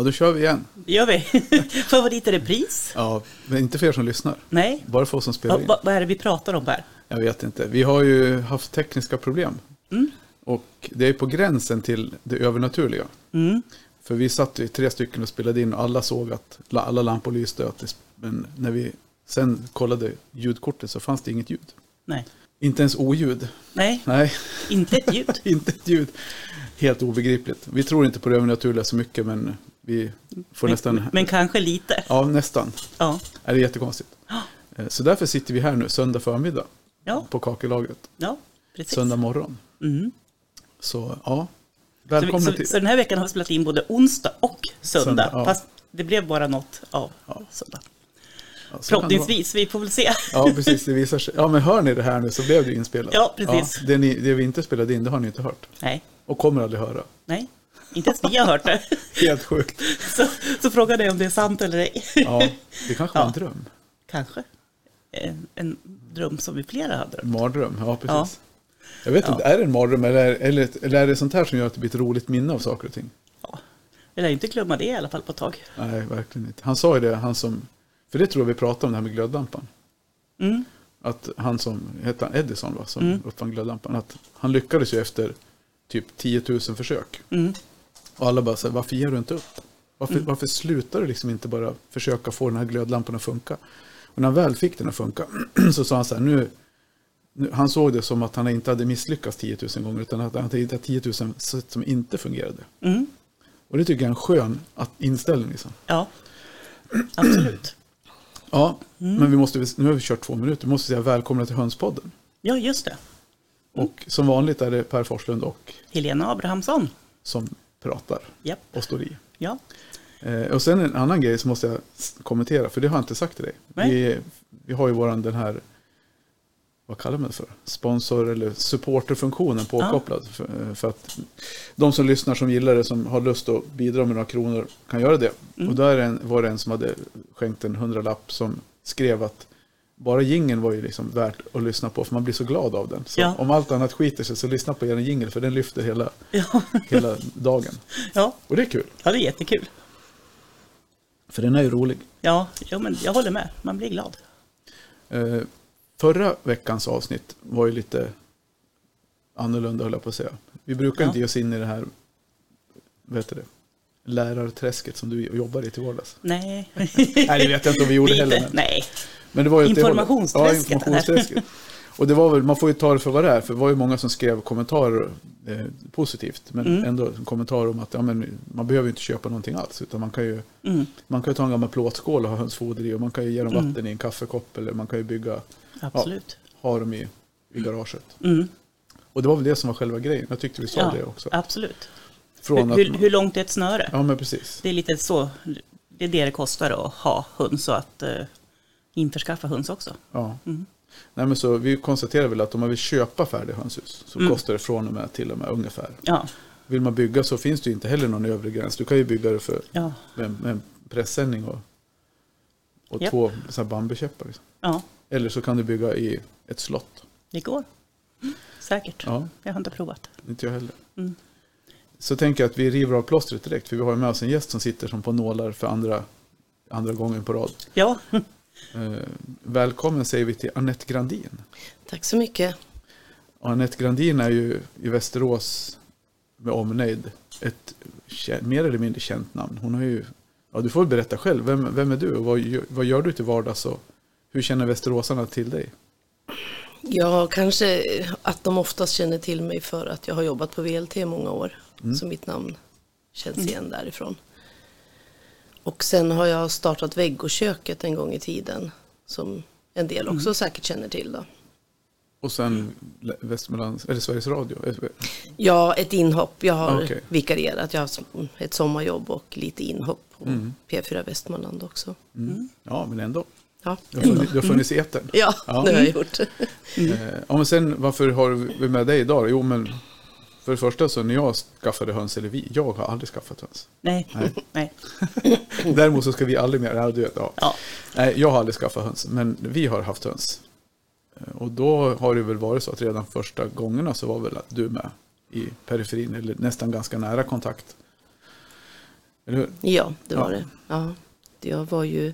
Ja, då kör vi igen. Det gör vi. Favorit i repris? Ja, men inte för er som lyssnar. Nej. Bara för oss som spelar in. va, vad är det vi pratar om här? Jag vet inte. Vi har ju haft tekniska problem. Mm. Och det är på gränsen till det övernaturliga. Mm. För vi satt ju tre stycken och spelade in och alla såg att la- alla lampor lyste. Men när vi sen kollade ljudkortet så fanns det inget ljud. Nej. Inte ens oljud. Nej, Nej, inte ett ljud. inte ett ljud. Helt obegripligt. Vi tror inte på det övernaturliga så mycket men vi får nästan... Men, men kanske lite. Ja, nästan. Ja. Det är jättekonstigt. Eh, Så därför sitter vi här nu söndag förmiddag Ja, på kakelagret. ja precis. Söndag morgon. Mm. Så ja, Så, välkomna så, till... så den här veckan har vi spelat in både onsdag och söndag. Söndag, ja. Fast det blev bara något av Ja. söndag. Ja, så. Förhoppningsvis, vi får väl se. Ja, precis. Det visar sig. Ja, men hör ni det här nu så blev det inspelat. Ja, precis. det, ni, det vi inte spelade in, det har ni inte hört. Nej, Och kommer aldrig höra. nej, inte ens vi har hört det. Helt sjukt. Så, så frågan är om det är sant eller ej. Ja, det kanske var en dröm. Kanske. En, en dröm som vi flera har drömt. Mardröm, ja precis. Ja. Jag vet inte, är det en mardröm eller, eller, eller är det sånt här som gör att det blir ett roligt minne av saker och ting? Ja. Vi lär inte glömma det i alla fall på ett tag. Nej, verkligen inte. Han sa ju det, han som... För det tror jag vi pratade om, det här med glödlampan. Mm. Att han som, hette han Edison va, som Mm. uppfann glödlampan. Att han lyckades ju efter typ 10 000 försök. Mm. Och alla bara säger, varför ger du inte upp? Varför, Mm. varför slutar du liksom inte bara försöka få den här glödlampan att funka? Och när han väl fick den att funka så sa han så här, nu, nu, han såg det som att han inte hade misslyckats 10 000 gånger utan att han hade hittat 10 000 sätt som inte fungerade. Mm. Och det tycker jag är en skön att- inställning. Liksom. Ja, absolut. Ja, Mm. men vi måste, nu har vi kört två minuter, vi måste säga välkomna till Hönspodden. Ja, just det. Och som vanligt är det Per Forslund och Helena Abrahamsson. som pratar Japp. och står i. Ja. Eh, och sen en annan grej som måste jag kommentera, för det har jag inte sagt till dig. Nej. Vi, vi har ju våran den här, vad kallar man det för? Sponsor eller supporterfunktionen påkopplad. För, eh, för att de som lyssnar, som gillar det, som har lust att bidra med några kronor kan göra det. Mm. Och där var det en som hade skänkt en hundralapp som skrev att bara jingeln var ju liksom värt att lyssna på för man blir så glad av den. Så Ja. om allt annat skiter sig så lyssna på er jingel för den lyfter hela, Ja. hela dagen. Ja. Och det är kul, ja, det är jättekul. för den är ju rolig. Ja, ja, men jag håller med. Man blir glad. Eh, förra veckans avsnitt var ju lite annorlunda höll jag på att säga. Vi brukar Ja. inte ge oss in i det här vad heter det, lärarträsket som du jobbar i till vardags. Nej. Nej, det vet jag inte om vi gjorde heller. Men, Nej. men det var ju. Informationsträsket, Ja, informationsträsket. Och det var väl, man får ju ta det för vad det är, för det var ju många som skrev kommentarer eh, positivt, men Mm. ändå kommentarer om att ja, men, man behöver inte köpa någonting alls, utan man kan ju Mm, man kan ju ta en gammal plåtskål och ha hönsfoder i och man kan ju ge dem Mm. vatten i en kaffekopp eller man kan ju bygga, absolut. ha dem i, i garaget. Mm, Och det var väl det som var själva grejen. Jag tyckte vi sa ja, det också. absolut. Från Hur, att, hur, långt är ett snöre? Ja, men precis. Det är lite så. Det är det det kostar att ha höns och att eh, införskaffa höns också. Ja. Mm. Nej, men så vi konstaterar väl att om man vill köpa färdiga hönshus så Mm. kostar det från och med till och med ungefär. Ja, Vill man bygga så finns det inte heller någon övre gräns. Du kan ju bygga det för ja, med, med en pressändning och, och Japp. två bambukäppar. Liksom. ja, Eller så kan du bygga i ett slott. det går. Mm, säkert. Ja, Jag har inte provat. inte jag heller. Mm. Så tänker jag att vi river av plåstret direkt. För vi har ju med oss en gäst som sitter som på nålar för andra, andra gången på rad. Ja, Eh, välkommen säger vi till Annette Grandin. Tack så mycket. Och Annette Grandin är ju i Västerås med omnejd ett mer eller mindre känt namn. Hon har ju, ja du får berätta själv, vem, vem är du och vad, gör- vad gör du till vardags och hur känner västeråsarna till dig? Ja, kanske att de oftast känner till mig för att jag har jobbat på VLT i många år. Mm. Så mitt namn känns igen därifrån. Och sen har jag startat Väggoköket en gång i tiden. Som en del också säkert känner till. Då. Och sen Västmanlands, eller Sveriges Radio. Ja, ett inhopp. Jag har Okej. vikarierat. Jag har ett sommarjobb och lite inhopp på Mm. P4 Västmanland också. Mm. Ja, men ändå. Ja, Du har funnits, du har funnits i etern. ja, Ja. det har jag gjort. Eh, ja, men sen varför har vi med dig idag? Jo, men för det första så när jag skaffade höns, eller vi, jag har aldrig skaffat höns. nej, Nej. Däremot så ska vi aldrig mer, ja, du vet, ja. Ja, Nej, jag har aldrig skaffat höns, men vi har haft höns. Eh, Och då har det väl varit så att redan första gångerna så var väl att du med i periferin, eller nästan ganska nära kontakt. Eller hur? Ja, det var Ja. det. Ja. Jag, var ju,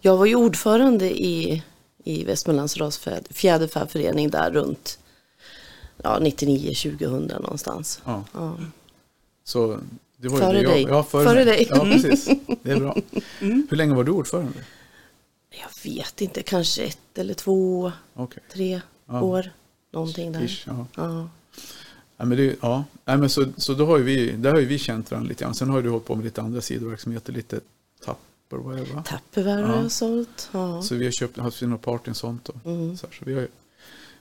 jag var ju ordförande i, i Västmanlands rasfjäderfäförening där runt ja, 99-2000 någonstans. Ja. Ja. Så det var ju Före det jag, dig. Ja, före, Före dig. Ja, precis. Det är bra. Hur länge var du ordförande? Jag vet inte, kanske ett eller två, Okej. tre Ja. år. Någonting där. Ish, ja. Ja. Ja, men det, ja. Nej, men så, så då har vi, där har ju vi känt varandra lite grann. Sen har du hållit på med lite andra sidoverksamheter, lite det va? Tupperware har Ja. jag sålt. Ja. Så vi har köpt, haft några partyn och sånt. Och, Mm. så, här, så vi har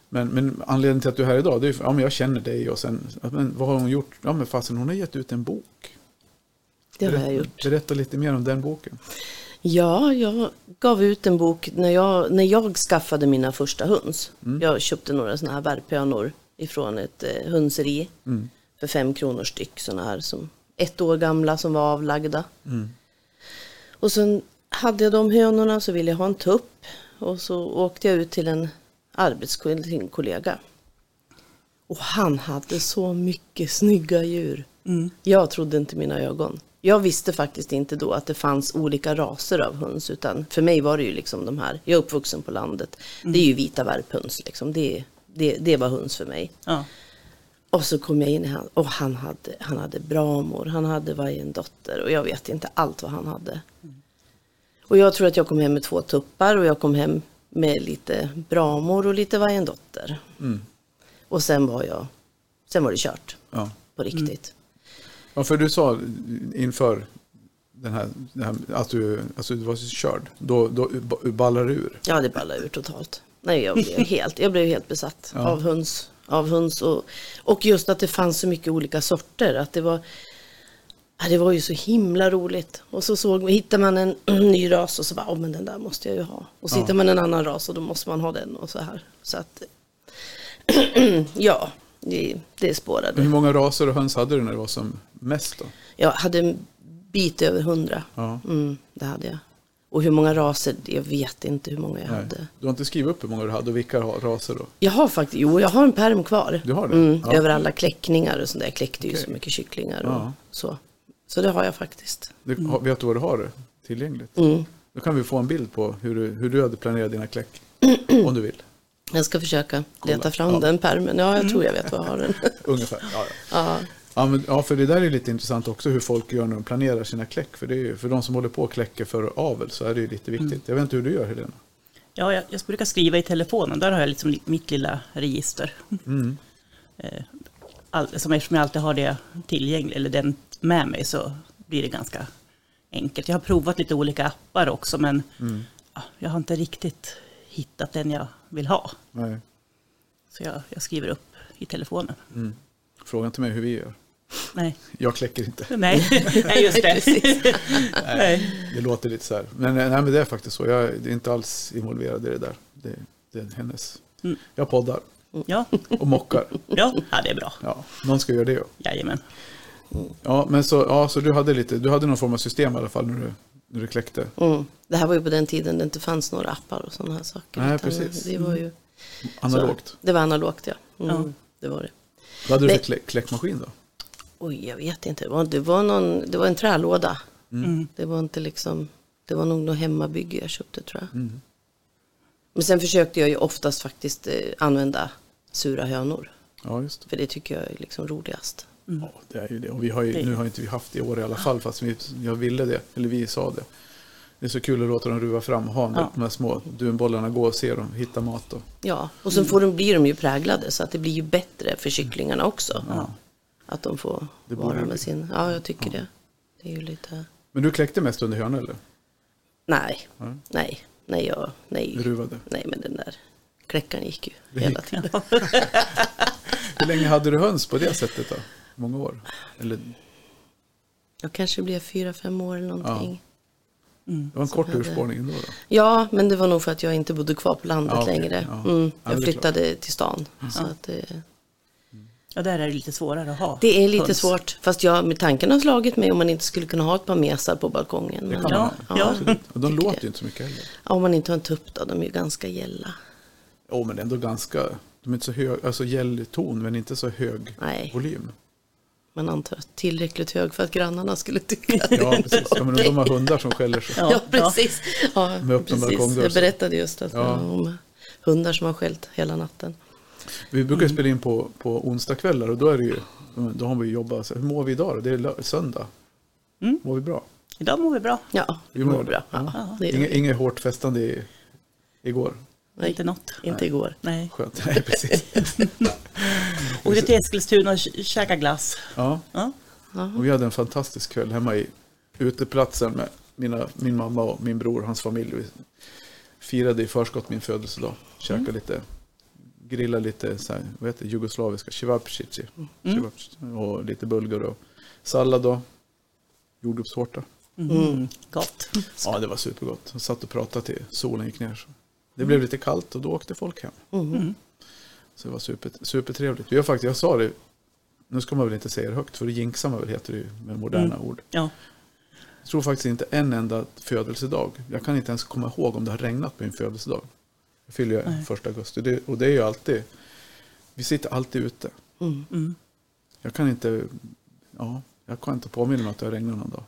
men, men anledningen till att du är här idag, det är för- ja jag känner dig och sen, men vad har hon gjort? Ja men fasen hon har gett ut en bok. Det har Berätta- jag gjort. Berätta lite mer om den boken. Ja, jag gav ut en bok när jag, när jag skaffade mina första höns. Mm. Jag köpte några sådana här värphönor ifrån ett eh, hönseri Mm. för fem kronor styck. Sådana här som ett år gamla som var avlagda. Mm. Och sen hade jag de hönorna så ville jag ha en tupp. Och så åkte jag ut till en arbetskollega. Och han hade så mycket snygga djur. Mm. Jag trodde inte mina ögon. Jag visste faktiskt inte då att det fanns olika raser av höns. Utan för mig var det ju liksom de här, jag är uppvuxen på landet. Det är ju vita värphöns liksom. Det, det, det var höns för mig. Ja. Och så kom jag in i han och han hade, han hade bramor, han hade varje dotter och jag vet inte allt vad han hade. Och jag tror att jag kom hem med två tuppar och jag kom hem med lite bramor och lite varje dotter. Mm. Och sen var jag, sen var det kört Ja. på riktigt. ja, för du sa inför den här, den här att du, alltså du var så körd. Då, då ballar du ur. Ja, det ballade ur totalt. Nej, jag blev helt, jag blev helt besatt Ja. av höns. Av höns och, och just att det fanns så mycket olika sorter. Att det var, ja, det var ju så himla roligt. Och så såg, hittar man en ny ras och så bara, oh, men den där måste jag ju ha. Och så Ja. hittar man en annan ras och då måste man ha den och så här. Så att, ja, det, det Men spårade. hur många raser och höns hade du när det var som mest då? Jag hade en bit över hundra. Ja. Mm, det hade jag. Och hur många raser, jag vet inte hur många jag Nej. hade. Du har inte skrivit upp hur många du hade och vilka ra- raser då? Jag har faktiskt, jo jag har en perm kvar. Du har det? Mm, Ja. Över alla kläckningar och sånt där. Jag kläckte ju Okej. så mycket kycklingar och Ja. så. Så det har jag faktiskt. Du, har- Vet du vad du har det tillgängligt? Mm. Då kan vi få en bild på hur du, hur du hade planerat dina kläck. om du vill. Jag ska försöka Kolla. leta fram Ja. den permen. Ja, jag tror jag vet vad jag har den. Ungefär. Ja, ja. Ja. Men, ja, för det där är lite intressant också hur folk gör när de planerar sina kläck. För, det är, ju- för de som håller på och kläcker för avel så är det ju lite viktigt. Jag vet inte hur du gör Helena. Ja, jag, jag brukar skriva i telefonen. Där har jag liksom li- mitt lilla register. Mm. Eh, All, som eftersom jag alltid har det tillgängligt, eller den med mig, så blir det ganska enkelt. Jag har provat lite olika appar också, men Mm. ja, jag har inte riktigt hittat den jag vill ha. Nej. Så jag, jag skriver upp i telefonen. Mm. Fråga inte mig hur vi gör. Nej, Jag kläcker inte. nej, nej just det. nej. Det låter lite så här. Men, nej, men det är faktiskt så. Jag är inte alls involverad i det där. Det, det är hennes. Mm. Jag poddar Ja, och mockar. ja, ja, det är bra. Ja, någon ska göra det. ja. Jajamän. Ja, men så, ja, så du hade lite, du hade någon form av system i alla fall när du, när du kläckte. Mm. Det här var ju på den tiden det inte fanns några appar och sådana här saker. Nej, precis. Det var ju Analogt. Så, det var analogt, ja. Mm, Ja. Det var det. Vad hade du för kläck, kläckmaskin då? Oj, jag vet inte. Det var, det var, någon, det var en trälåda. Mm. Det var inte liksom, det var nog något hemmabygge jag köpte tror jag. Mm. Men sen försökte jag ju oftast faktiskt eh, använda sura hönor. Ja, just det. För det tycker jag är liksom roligast. Ja, det är ju det. Och vi har ju, nu har inte vi haft det i år i alla fall, fast vi, jag ville det. Eller vi sa det. Det är så kul att låta dem ruva fram och ha Ja. de här små dunbollarna gå och se dem, hitta mat. Och, Ja, och sen får de, blir de ju präglade så att det blir ju bättre för kycklingarna också. ja. Att de får vara med sin, ja jag tycker det. Det är ju lite, Men du kläckte mest under hönor eller? nej, Ja. nej, nej, jag, nej, ruvade. nej men den där kläckaren gick ju Det hela gick. tiden. Hur länge hade du höns på det sättet då? Många år? Eller, Jag kanske blev fyra, fem år eller någonting. Mm. det var en kort hade- urspårning ändå då? Ja, men det var nog för att jag inte bodde kvar på landet Ja, okej. längre. Ja. Mm, Ja, jag flyttade till stan. Så att det, Ja, där är det lite svårare att ha. det är lite höns. svårt. Fast jag, med tanken har slagit mig om man inte skulle kunna ha ett par mesar på balkongen. Men, Ja, ja. Och de låter ju inte så mycket heller. ja, om man inte har en tupp då, de är ju ganska gälla. Jo, men ändå ganska, de är inte så hög, alltså gällton men inte så hög Nej. volym. man antar tillräckligt hög för att grannarna skulle tycka att Ja, precis. Ja, men de har hundar som skäller så. Ja. Ja, precis. Ja, Med öppen balkongdörr, Jag berättade just att, Ja. om hundar som har skällt hela natten. Vi brukar spela in på, på onsdagskvällar och då är det ju, då har vi jobbat. Så Hur mår vi idag då? Det är söndag. Mm. Mår vi bra? Idag mår vi bra. Ja, Vi det mår mår bra. Ja, Ja. Inget, inget hårt festande i, igår. Nej, Inte något. inte igår. Nej. Skönt. Nej, precis. Åkte till Eskilstuna och kä- käkade glass. Ja, Ja. och vi hade en fantastisk kväll hemma i uteplatsen med mina, min mamma och min bror och hans familj. Vi firade i förskott min födelsedag. Käkade lite, grillade lite så här, vad heter det, jugoslaviska, cevapcici. Cevapcici. Och lite bulgur och sallad och jordgubbstårta. Mm. Gott. Ja, det var supergott. Jag satt och pratade till solen gick ner. Så. Det blev lite kallt och då åkte folk hem. Mm. Så det var super, supertrevligt. Har faktiskt, jag sa det, nu ska man väl inte säga det högt, för det jinxar man väl heter det ju med moderna ord. Ja. Jag tror faktiskt inte en enda födelsedag. Jag kan inte ens komma ihåg om det har regnat på min födelsedag. Jag fyller ju Nej. första augusti det, och det är ju alltid, vi sitter alltid ute. Mm. Mm. Jag kan inte, ja, jag kan inte påminna mig att det har regnat någon dag.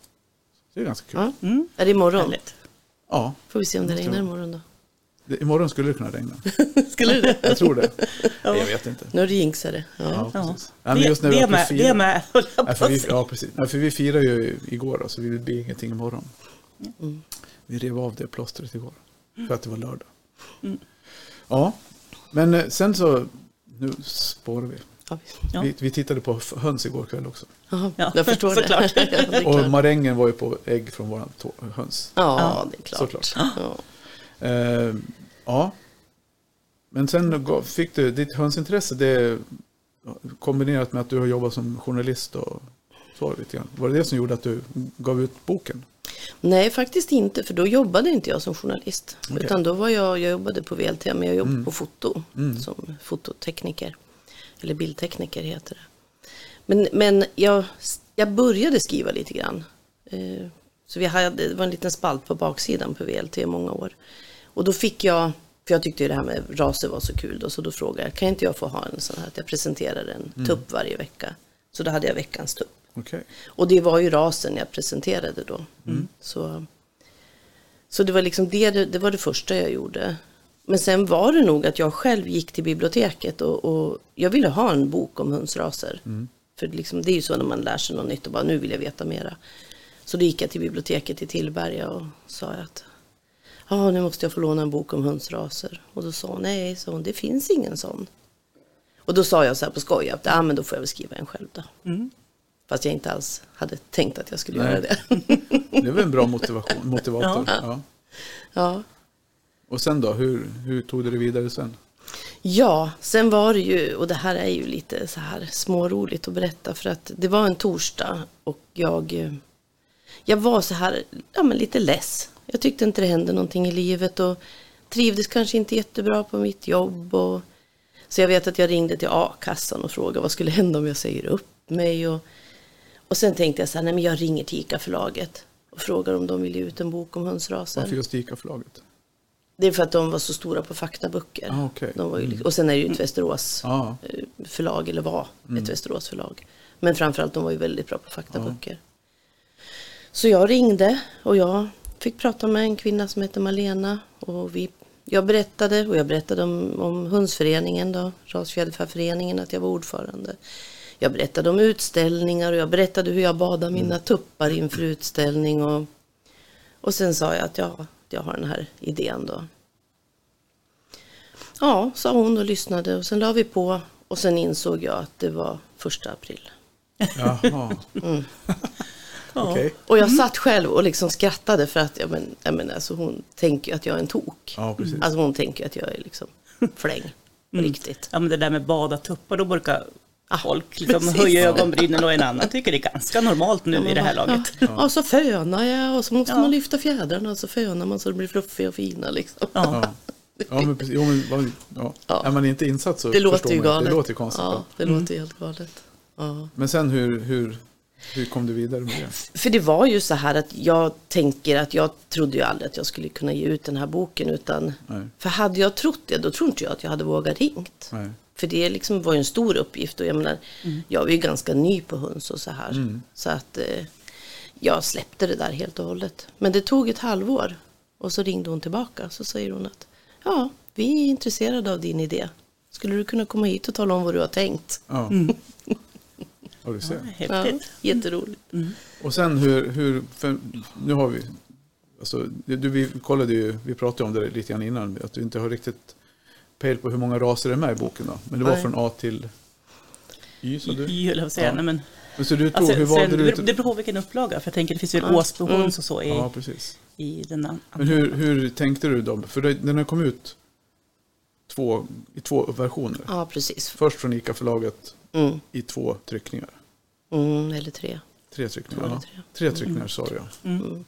Det är ganska kul. Ja. Mm. Är det imorgon? Härligt. Ja, Får vi se om det regnar jag- imorgon då. det, imorgon skulle det kunna regna. Skulle det? Jag tror det. Ja. Jag vet inte. Nu är det jinxade. Ja. Ja, Ja. precis. Nej, men just när vi det, på med, fira- det med, jag Nej, på för vi, ja, precis. Nej, för vi firar ju igår då, så vi blir ingenting imorgon. Mm. Vi rev av det plåstret igår. För att det var lördag. Mm. Ja, men eh, sen så, nu spårar vi. Ja. Vi. Vi tittade på höns igår kväll också. Ja, jag förstår såklart. det. Och marängen var ju på ägg från våran tå- höns. ja, Ja, det är klart. såklart. Ja. Eh, ja, men sen fick du ditt hönsintresse, det kombinerat med att du har jobbat som journalist och så lite grann. Var det det som gjorde att du gav ut boken? Nej, faktiskt inte, för då jobbade inte jag som journalist. Okej. Utan då var jag, jag jobbade på VLT, men jag jobbade Mm. på foto Mm. som fototekniker. Eller bildtekniker heter det. Men, men jag, jag började skriva lite grann. Eh, Så vi hade, det var en liten spalt på baksidan på VLT i många år. Och då fick jag, för jag tyckte ju det här med raser var så kul då, så då frågade jag, kan inte jag få ha en sån här att jag presenterar en Mm. tupp varje vecka? Så då hade jag veckans tupp. Okej. Och det var ju rasen jag presenterade då. Så, så det var liksom det, det, var det första jag gjorde. Men sen var det nog att jag själv gick till biblioteket och, och jag ville ha en bok om hönsraser. För liksom, det är ju så när man lär sig något nytt och bara nu vill jag veta mera. Så då gick jag till biblioteket i Tillberga och sa att ja, nu måste jag få låna en bok om hönsraser. Och då sa hon nej, hon, det finns ingen sån. Och då sa jag så här på skoj att ja, men då får jag väl skriva en själv då. Mm. Fast jag inte alls hade tänkt att jag skulle Nej. göra det. Det väl en bra motivation, motivator. Ja. Ja. ja. Och sen då, hur, hur tog du det vidare sen? ja, sen var det ju, och det här är ju lite så här småroligt att berätta för att det var en torsdag och jag, eh, jag var så här, ja men lite less. Jag tyckte inte det hände någonting i livet och trivdes kanske inte jättebra på mitt jobb. Och, så jag vet att jag ringde till a-kassan och frågade vad skulle hända om jag säger upp mig. Och, och sen tänkte jag så här, nej men jag ringer till ICA-förlaget och frågar om de vill ge ut en bok om hönsraser. Varför just ICA-förlaget? Det är för att de var så stora på faktaböcker. Ah, okej. de var ju, liksom- och sen är det ju ett Västerås Ja, eh, förlag, eller var ett Västerås förlag. Men framförallt de var ju väldigt bra på faktaböcker. Så jag ringde och jag fick prata med en kvinna som heter Malena. Och vi, jag berättade, och jag berättade om, om Hundsföreningen då, Rasfjällfärföreningen, att jag var ordförande. Jag berättade om utställningar och jag berättade hur jag badade mina tuppar inför utställning. Och, och sen sa jag att ja, jag har den här idén då. Ja, sa hon och lyssnade och sen la vi på och sen insåg jag att det var första april. jaha. Ja. Okej. Och jag satt själv och liksom skrattade för att ja, men, ja, men alltså, hon tänker att jag är en tok. Ja, precis. Alltså hon tänker att jag är liksom fläng. På riktigt. Ja, men det där med bada tuppar, då brukar Ah, folk liksom precis. höja ögonbrynen och en annan tycker det är ganska normalt nu i det här laget. Ja, och så fönar jag och så måste Ja. man lyfta fjädrarna och så fönar man så det blir fluffiga och fina liksom. Ja. Ja. Ja, men precis. Jo, men, ja. Ja. Är man inte insatt så Det låter ju man galet. Det låter ju konstigt. Ja, Ja. det låter ju helt galet. Ja. Men sen hur, hur, hur kom du vidare med det? För det var ju så här att jag tänker att jag trodde ju aldrig att jag skulle kunna ge ut den här boken. Utan, Nej. för hade jag trott det, då tror inte jag att jag hade vågat ringt. Nej. För det liksom var ju en stor uppgift och jag menar, jag var ju ganska ny på höns och så här. Mm. Så att eh, jag släppte det där helt och hållet. Men det tog ett halvår och så ringde hon tillbaka. Så säger hon att ja, vi är intresserade av din idé. Skulle du kunna komma hit och tala om vad du har tänkt? Ja. Ja, du ser. Ja, Häftigt. jätteroligt. Och sen hur, hur för nu har vi, alltså, du, vi kollade ju, vi pratade om det lite grann innan, att du inte har riktigt pejl på hur många raser det är med i boken då. Men det var Nej. från A till Y, sa du? Y, höll jag på att säga. Ja. Nej, men, Men så du tog, alltså, hur valde sen, du det, ut? det beror på vilken upplaga. För jag tänker det finns ju Ja. Åsbohunds och så i, Ja, precis. i den andra. Men hur, hur tänkte du då? För den har kommit ut två, i två versioner. Ja, precis. Först från ICA-förlaget Mm. i två tryckningar. Mm, eller tre. Tre tryckningar, eller tre. Tre tryckningar sa jag. Mm.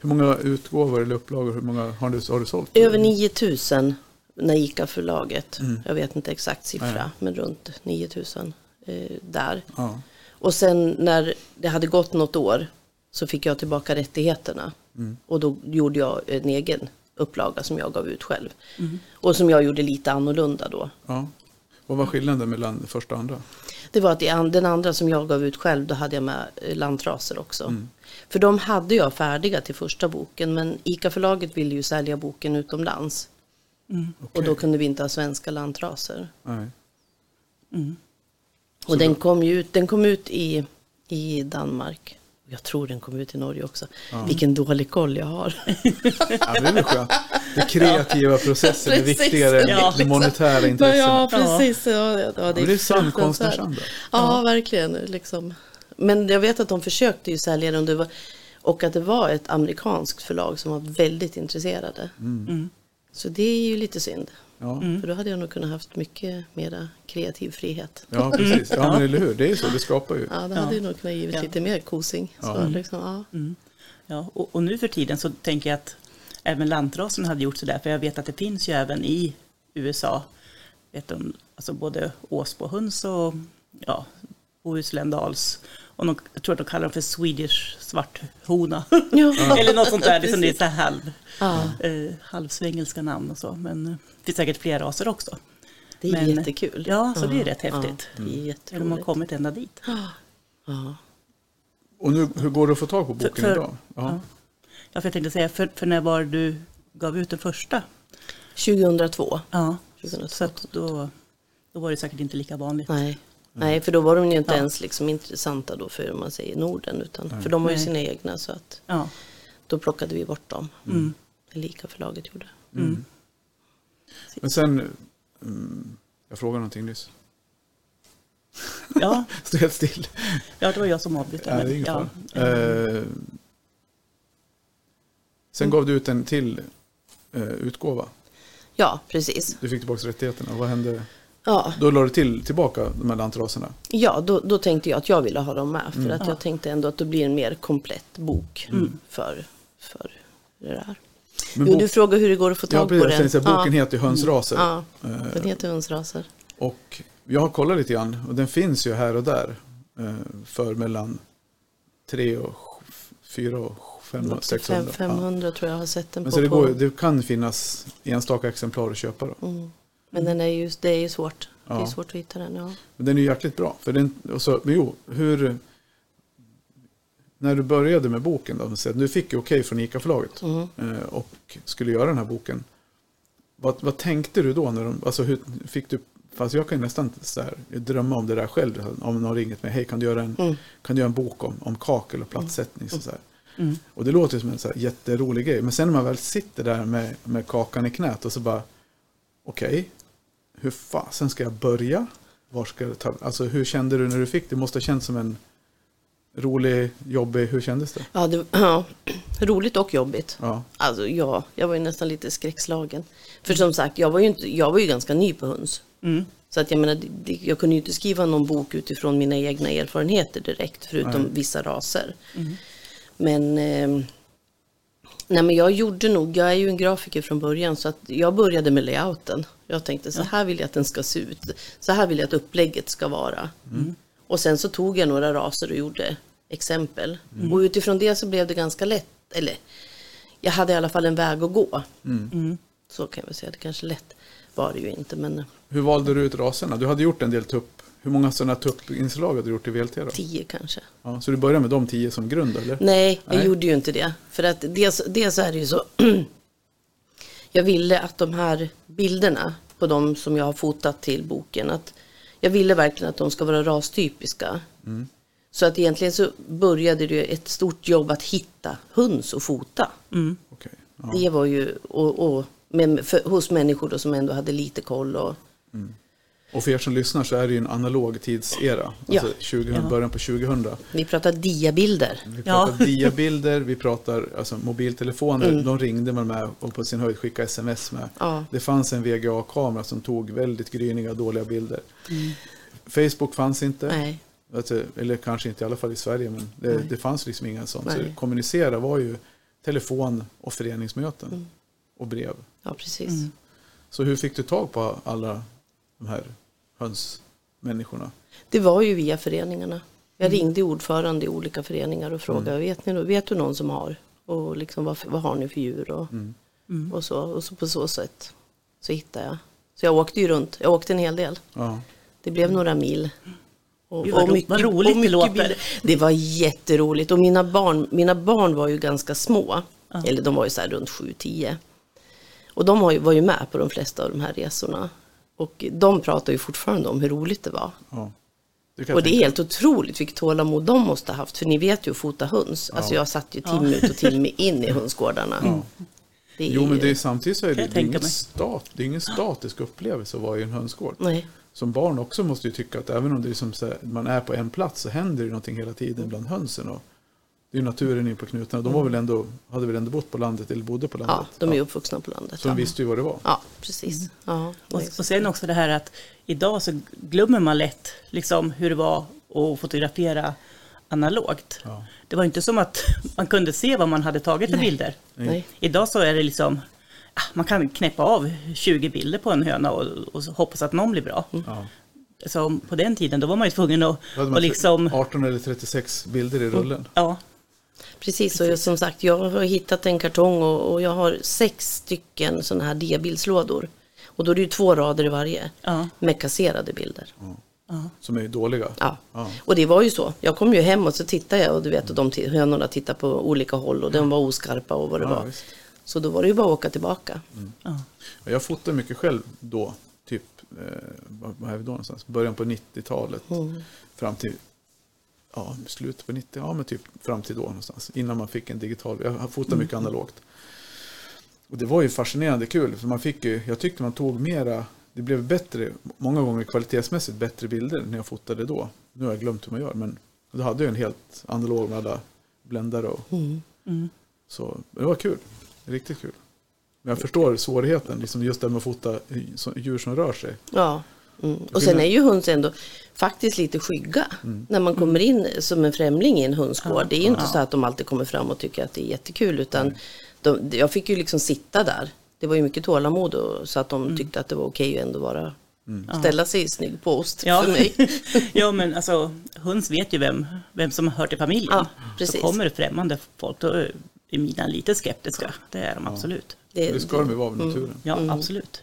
Hur många utgåvor eller upplagor, hur många har du, har du sålt? Över 9000 när ICA-förlaget. Mm. Jag vet inte exakt siffra, Nej. men runt 9000 eh, där. Ja. Och sen när det hade gått något år så fick jag tillbaka rättigheterna. Mm. Och då gjorde jag en egen upplaga som jag gav ut själv. Mm. Och som jag gjorde lite annorlunda då. ja. Vad var skillnaden mellan första och andra? Det var att den andra som jag gav ut själv, då hade jag med eh, lantraser också. Mm. För de hade jag färdiga till första boken, men ICA-förlaget ville ju sälja boken utomlands. Mm. Och då kunde vi inte ha svenska lantraser. Mm. Och Så den kom, ju ut, den kom ut i, i Danmark. Jag tror den kom ut i Norge också. Ja. Vilken dålig koll jag har. Ja, det är väl skönt. Den kreativa processen är viktigare än Ja, de monetära intressena. Ja, precis. Ja, ja, ja, det är sann konstnärsanda. Ja, verkligen. Liksom. Men jag vet att de försökte ju sälja den. och det var- Och att det var ett amerikanskt förlag som var väldigt intresserade. Mm. Så det är ju lite synd. Ja. För då hade jag nog kunnat haft mycket mera kreativ frihet. ja, precis. Ja, men eller hur. Det är ju så. Det skapar ju. Ja, det Ja. hade ju nog kunnat givit Ja. lite mer kosing. Så, Ja. liksom, ja. Mm. Ja, och, och nu för tiden så tänker jag att även lantrasen hade gjort sådär, för jag vet att det finns ju även i USA, vet de, alltså både Åsbohunds och ja, Bohuslän-Dals, och de, jag tror att de kallar dem för Swedish svarthona, Ja. eller något sånt där, liksom det är så halv, Ja, eh, halvsvengelska namn och så, men eh, det finns säkert fler raser också. det är Men- jättekul. Ja, så det är rätt häftigt. Ja, det är De har kommit ända dit. Ja. Och nu, hur går det att få tag på boken för- idag? Ja. Ja. Ja, för jag tänkte säga, för, för när var du gav ut den första? 2002. Ja, 2002. så då, då var det säkert inte lika vanligt. Nej. Nej, för då var de ju inte Ja. ens liksom intressanta då för man säger Norden. Utan, för de har ju sina egna så att Ja. då plockade vi bort dem. Mm. Lika förlaget gjorde. Mm. Men sen, mm, jag frågade någonting nyss. Ja, Stod helt still. ja, det var jag som avbröt. Ja, det är ingen ja. Eh, sen gav du ut en till eh, utgåva. Ja, precis. Du fick tillbaka rättigheterna. Vad hände? Ja, Då la du till tillbaka de här lantraserna. ja då, då tänkte jag att jag ville ha dem med. För att Ja. jag tänkte ändå att det blir en mer komplett bok Mm. för, för det där. Men jo, bok- du frågar hur det går att få ja, tag precis, på den. säga, boken ja. heter Hönsraser. Ja, Eh, den heter Hönsraser. Och jag har kollat lite grann och den finns ju här och där eh, för mellan 3 och 4 och 500, 600. Fem- 500 tror jag har sett den Men på. så det, går, det kan finnas enstaka exemplar att köpa då. Mm. Men den är ju, det är ju svårt. Det är Ja. svårt att hitta den. Ja. Men den är ju jäkligt bra. För den, och så, men jo, hur... När du började med boken då, så att du fick okej från ICA-förlaget Mm. eh, och skulle göra den här boken. Vad, vad tänkte du då? När de, alltså hur fick du... Fast jag kan ju nästan så här, drömma om det där själv. Om någon ringt mig, hej kan du göra en, Mm. kan du göra en bok om, om kakel och plattsättning? Så, så här. Mm. Och det låter som en så här jätterolig grej. Men sen när man väl sitter där med, med kakan i knät och så bara, okej, hur fasen ska jag börja? Var ska jag ta, alltså hur kände du när du fick det? Det måste ha känts som en rolig, jobbig, hur kändes det? Ja, det, ja, roligt och jobbigt. Ja, Alltså ja, jag var ju nästan lite skräckslagen. För som sagt, jag var ju, inte, jag var ju ganska ny på höns. Mm. Så att jag menar, jag kunde ju inte skriva någon bok utifrån mina egna erfarenheter direkt, förutom Nej. vissa raser. Mm. Men, eh, nej men jag gjorde nog, jag är ju en grafiker från början, så att jag började med layouten. Jag tänkte så här vill jag att den ska se ut, så här vill jag att upplägget ska vara. Och sen så tog jag några raser och gjorde exempel. Och utifrån det så blev det ganska lätt, eller jag hade i alla fall en väg att gå. Mm. Så kan jag väl säga. Det kanske lätt var det ju inte. Men Hur valde du ut raserna? Du hade gjort en del tupp. Hur många sådana tuppinslag hade du gjort i VLT då? tio kanske. Ja, så du började med de tio som grund eller? Nej, jag Nej. gjorde ju inte det. För att dels, dels är det ju så. jag ville att de här bilderna på de som jag har fotat till boken. Att jag ville verkligen att de ska vara rastypiska. Så att egentligen så började det ett stort jobb att hitta höns och fota. Okej. Ja. Det var ju och, och, med, för, hos människor då som ändå hade lite koll. Och, Och för er som lyssnar så är det ju en analog tidsera. Ja. Alltså 2000, Ja. början på 2000. vi pratar diabilder. Vi Ja. pratar diabilder, vi pratar alltså, mobiltelefoner. De ringde man med och på sin höjd skickade sms med. Ja. Det fanns en VGA-kamera som tog väldigt gryniga, dåliga bilder. Facebook fanns inte. Nej, Alltså, eller kanske inte i alla fall i Sverige, men det, det fanns liksom inga sånt. Så kommunicera var ju telefon och föreningsmöten Mm. och brev. ja precis. Så hur fick du tag på alla de här hönsmänniskorna? Det var ju via föreningarna. Jag ringde ordförande i olika föreningar och frågade, vet, ni, vet du någon som har? Och liksom, vad, vad har ni för djur? Och, och, så, och så på så sätt så hittade jag. Så jag åkte ju runt, jag åkte en hel del. Ja. Det blev några mil. Och, vad ro- vad roligt det låter. Det var jätteroligt och mina barn, mina barn var ju ganska små. Eller de var ju så här runt 7-10. Och de var ju med på de flesta av de här resorna. Och de pratar ju fortfarande om hur roligt det var. ja. Och det är helt otroligt vilket tålamod de måste ha haft. För ni vet ju att fota höns. Alltså jag satt ju timme ut och timme in i hönsgårdarna. Det är Jo, men det är, samtidigt så är det, det, är stat, det är ingen statisk upplevelse att vara i en hönsgård. Nej, Som barn också måste ju tycka att även om det är som så här, man är på en plats så händer det någonting hela tiden bland hönsen. Och det är naturen in på knutarna. De var väl ändå, hade väl ändå bott på landet eller bodde på landet. ja, de är ju uppvuxna på landet. Så de Ja, visste ju vad det var. ja precis. Ja, Och, och sen också det här att idag så glömmer man lätt liksom hur det var att fotografera analogt. Ja. Det var inte som att man kunde se vad man hade tagit för bilder. Nej. Idag så är det liksom, ah, man kan knäppa av 20 bilder på en höna och, och hoppas att någon blir bra. Ja. Så på den tiden då var man ju tvungen att Då hade man och liksom, 18 eller 36 bilder i rullen. ja, Precis, och jag- som sagt, jag har hittat en kartong och, och jag har sex stycken sådana här diabildslådor. Och då är det ju två rader i varje ja, med kasserade bilder. ja. Som är dåliga. Ja. Ja. Och det var ju så. Jag kom ju hem och så tittade jag och du vet, och de hönorna tittade på olika håll och de var oskarpa och vad det Ja, var. visst. Så då var det ju bara att åka tillbaka. ja. Och Jag fotade mycket själv då. Typ, eh, vad vad är vi då någonstans? Början på 90-talet. Fram till ja, slutet på 90, ja men typ fram till då någonstans. Innan man fick en digital. Jag har fotat mycket analogt. Och det var ju fascinerande kul. För man fick ju, jag tyckte man tog mera, det blev bättre, många gånger kvalitetsmässigt bättre bilder när jag fotade då. Nu har jag glömt hur man gör, men då hade jag en helt analog med alla bländare och Mm. så det var kul. Riktigt kul. Men jag förstår svårigheten, liksom just det med att fota djur som rör sig. Ja. Mm. Och sen är ju höns ändå faktiskt lite skygga. När man kommer in som en främling i en hönsgård. Det är ju inte så att de alltid kommer fram och tycker att det är jättekul. Utan de, jag fick ju liksom sitta där. Det var ju mycket tålamod och, så att de tyckte att det var okej att ändå vara ställa sig i snygg post Ja. för mig. ja, men alltså höns vet ju vem, vem som hör till familjen. Ja, så precis. kommer det främmande folk, då är mina lite skeptiska. Det är de absolut. Det, Det ska de ju vara av naturen. Ja, absolut.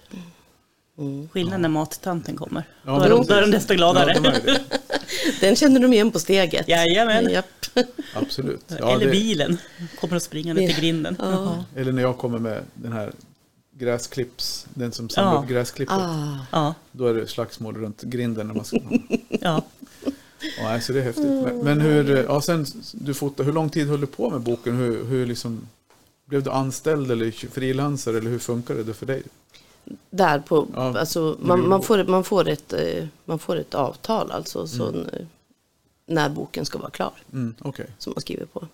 Skillnaden när mattanten kommer. Ja, då, är de, då är de desto gladare. Ja, de. Den känner de igen på steget. Jajamän. Japp. Absolut. Ja, Eller det, bilen. Kommer och springande till grinden. Ja. eller när jag kommer med den här gräsklipps, den som samlar Ja. upp gräsklippet. Ah, Ja, Då är det slagsmål runt grinden. När man ska, ja. ja, så det är häftigt. Men, hur, ja, sen, du fotar, hur lång tid höll du på med boken? Hur, hur liksom, blev du anställd eller frilansare eller hur funkade det för dig? Där på, Ja, alltså, man, man, får, man, får ett, eh, man får ett avtal alltså. Så, Mm. när boken ska vara klar. Mm, Okej, Som man skriver på.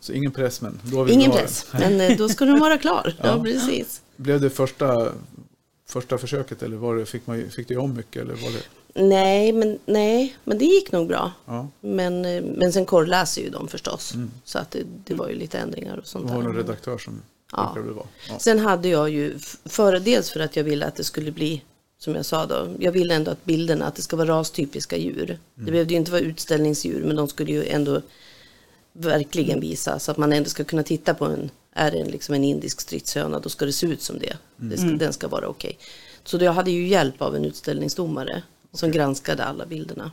så ingen press men då vill Ingen du ha press, det. men eh, då ska den vara klar. ja. Ja. precis. Blev det första, första försöket eller var det, fick, man, fick du om mycket? Eller var det, Nej men, nej, men det gick nog bra. ja, Men, eh, men sen korrläser ju de förstås. Så att det, det var ju lite ändringar och sånt du har någon redaktör som Ja. Ja. Sen hade jag ju, för, dels för att jag ville att det skulle bli, som jag sa då, jag ville ändå att bilderna, att det ska vara rastypiska djur. Det behövde ju inte vara utställningsdjur, men de skulle ju ändå verkligen visa, så att man ändå ska kunna titta på en är det liksom en indisk stridshöna då ska det se ut som det. det ska, Den ska vara okej. Så jag hade ju hjälp av en utställningsdomare som granskade alla bilderna.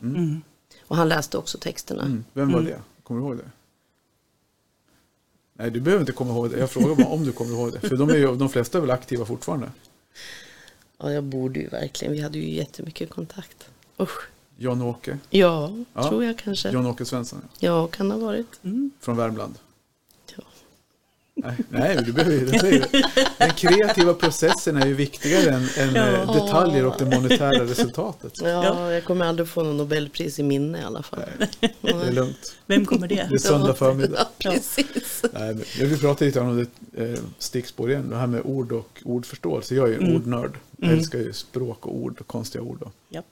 Och han läste också texterna. Mm. Vem var det? Kommer du ihåg det? Nej, du behöver inte komma ihåg det. Jag frågar bara om du kommer ihåg det. För de, är ju, de flesta är väl aktiva fortfarande. Ja, jag borde ju verkligen. Vi hade ju jättemycket kontakt. Usch. Jan-Åke. Ja, Ja. tror jag kanske. Jan-Åke Svensson. Ja, kan ha varit. Från Värmland. Ja. Nej, nej du behöver ju. Den kreativa processen är ju viktigare än, än eh, detaljer och det monetära resultatet. Ja, jag kommer aldrig få någon Nobelpris i minne i alla fall. Det är lugnt. Vem kommer det? Det är söndag förmiddag. Ja, precis. Nej, men jag vill prata lite om det eh, stickspår igen. Det här med ord och ordförståelse. Jag är ju en ordnörd. Jag älskar ju språk och ord och konstiga ord. Japp.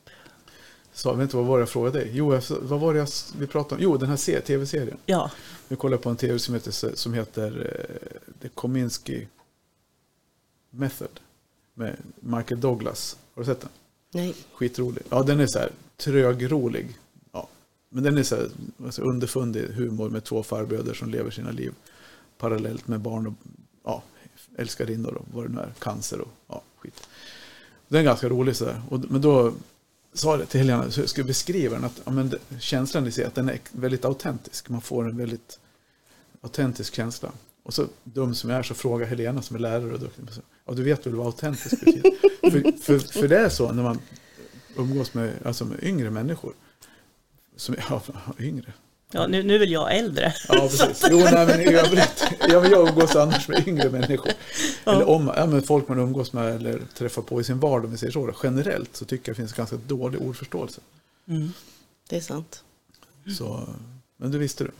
Vet inte vad var det jag frågade dig? Jo, vad var det jag, vi pratade om? Jo, den här se- tv-serien. Ja, Vi kollar på en tv som heter, som heter eh, The Kominsky Method. Med Michael Douglas. Har du sett den? Nej. Skitrolig. Ja, den är så här trögrolig. Ja. Men den är så här alltså, underfundig humor med två farbröder som lever sina liv parallellt med barn och ja, älskarinnor och vad det nu är. Cancer och ja, skit. Den är ganska rolig så där. Och, men då sa jag till Helena, så jag skulle beskriva den, att ja, men, det- känslan i sig, att den är väldigt autentisk. Man får en väldigt autentisk känsla. Och så dum som jag är så frågar Helena som är lärare och duktig. Ja, du vet väl vad autentisk betyder? för, för, för det är så när man umgås med, alltså med yngre människor. Som, ja, yngre. Ja nu, nu är väl jag äldre. Ja, precis. Jo, nej, men i övrigt. Ja, men jag umgås annars med yngre människor. Eller om, ja, men folk man umgås med eller träffar på i sin vardag, om vi säger så. Generellt så tycker jag det finns ganska dålig ordförståelse. Mm. Det är sant. Så, men det visste du.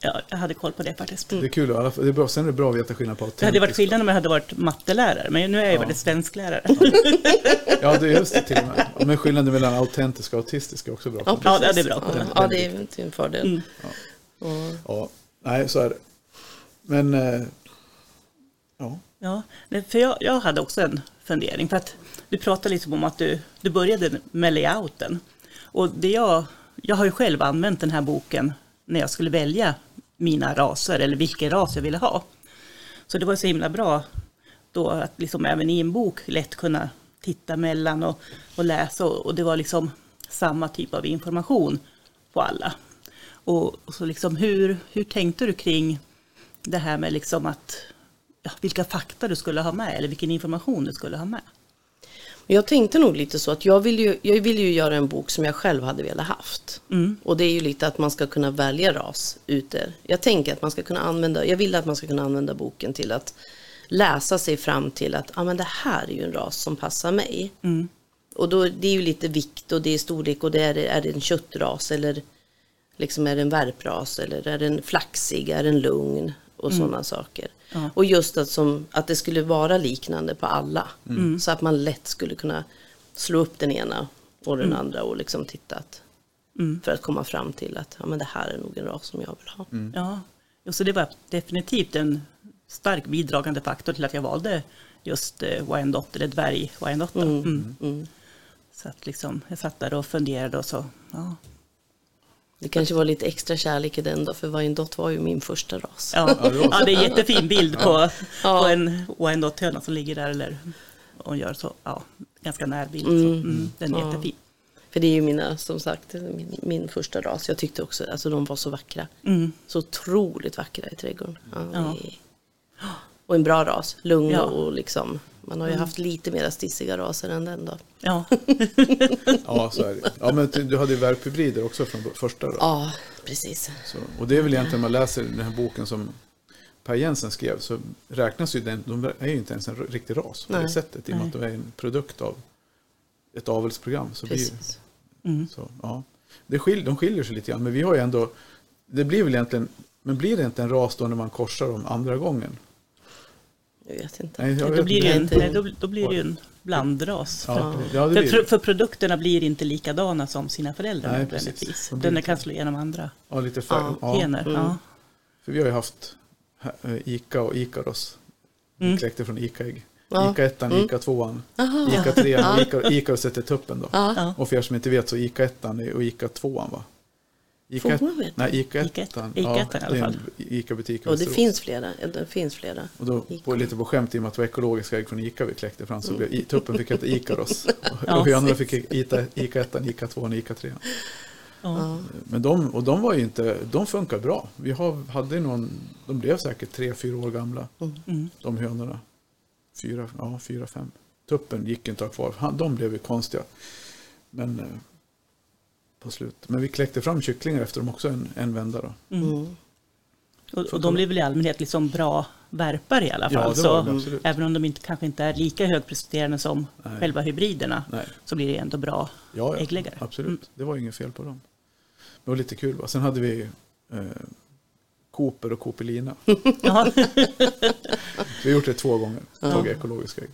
Ja, jag hade koll på det faktiskt. Det är kul. alla fall. Det är bra. Sen är det bra att veta skillnad på autentisk. Det hade varit skillnad om jag hade varit mattelärare, men nu är jag ju väldigt svensklärare. Ja, det är just det till och med. Men skillnaden mellan autentisk och autistisk är också bra. Ja, Ja, det är bra. Ja, ja, det är en fördel. Mm. Ja. Ja, nej, så är det. Men, eh, ja. Ja, för jag, jag hade också en fundering. För att du pratade liksom om att du, du började med layouten. Och det jag, jag har ju själv använt den här boken när jag skulle välja mina raser eller vilken ras jag ville ha. Så det var så himla bra då att liksom även i en bok lätt kunna titta mellan och, och läsa. Och, och det var liksom samma typ av information på alla. Och, och så liksom hur, hur tänkte du kring det här med liksom att ja, vilka fakta du skulle ha med eller vilken information du skulle ha med. Jag tänkte nog lite så att jag vill, ju, jag vill ju göra en bok som jag själv hade velat haft. Mm. Och det är ju lite att man ska kunna välja ras ute. Jag tänker att man ska kunna använda, jag vill att man ska kunna använda boken till att läsa sig fram till att ah, men det här är ju en ras som passar mig. Mm. Och då, det är ju lite vikt och det är storlek och det är, är det en köttras eller liksom är det en värpras eller är den flaxig, är den lugn och sådana saker. Ja. Och just att, som, att det skulle vara liknande på alla. Så att man lätt skulle kunna slå upp den ena och den andra och liksom tittat. Mm. För att komma fram till att ja, men det här är nog en ras som jag vill ha. Ja, och så det var definitivt en stark bidragande faktor till att jag valde just eh, Wyandotte eller dvärg Wyandotte. Mm. Mm. Så att liksom, jag satt där och funderade och så, ja, Det kanske var lite extra kärlek i den då, för Wyandotte var ju min första ras. ja. Ja, det är en jättefin bild på, Ja. på en Wyandotte-höna som ligger där eller och gör så, ja, ganska närbild. Så. Mm. Mm, den är Ja. jättefin. För det är ju mina, som sagt, min, min första ras. Jag tyckte också, alltså de var så vackra. Mm. Så otroligt vackra i trädgården. Ja, Och en bra ras, lugn Ja. och liksom, man har ju haft lite mera stissiga raser än den då. Ja, ja, så är det. Ja, men du hade ju värphybrider också från första. Då. Ja, precis. Så, och det är väl egentligen, om man läser den här boken som Per Jensen skrev, så räknas ju den, de är ju inte ens en riktig ras på det Nej. sättet. I och med att de är en produkt av ett avelsprogram. Så blir, precis. mm. så, ja. det skil, de skiljer sig lite grann, men vi har ju ändå, det blir väl egentligen, men blir det inte en ras då när man korsar dem andra gången? Jag vet inte. Nej, jag då, vet blir det en, inte. nej, då, då blir det ju en blandras. Ja, ja, det För, blir för, för produkterna blir inte likadana som sina föräldrar Nej, nödvändigtvis. Den inte- kan slå igenom andra Ja, lite färg. Ja, gener. mm. Ja. För vi har ju haft eh, Ica och Ikaros. Vi Mm. kläckte från Ica-ägg. Ja. Ica ettan, Mm. Ica tvåan, Aha. Ica trean och Ica, Ica sätter tuppen då. Och för er som inte vet så Ica ettan och Ica tvåan va? Ica, Får nej, Ica Ica ettan. ett- Ica ettan i alla fall. Ica-butik Och det finns flera. Ja, det finns flera. Och då Ica. på, lite på skämt i och med att det var ekologiska ägg från Ica vi kläckte fram så blev i, tuppen fick heta Ikaros. Och, Ja, och hönorna fick Ica, Ica ettan, Ica tvåan och Ica trean. Ja. Men de, och de var ju inte, de funkar bra. Vi har, hade någon, de blev säkert tre, fyra år gamla. Mm. De hönorna. Fyra, ja, fyra, fem. Tuppen gick inte att ha kvar. Han, de blev ju konstiga. Men eh, på slut. Men vi kläckte fram kycklingar efter dem också en, en vända då. Mm. Och, och de blir väl i allmänhet liksom bra värpare i alla fall. Ja, det så var de absolut. även om de inte, kanske inte är lika högpresterande som Nej. själva hybriderna Nej. så blir det ändå bra Ja, ja äggläggare. absolut. Mm. Det var inget fel på dem. Det var lite kul. Va? Sen hade vi eh, Cooper och Coopelina. Vi har gjort det två gånger. Tagit ekologiska ägg.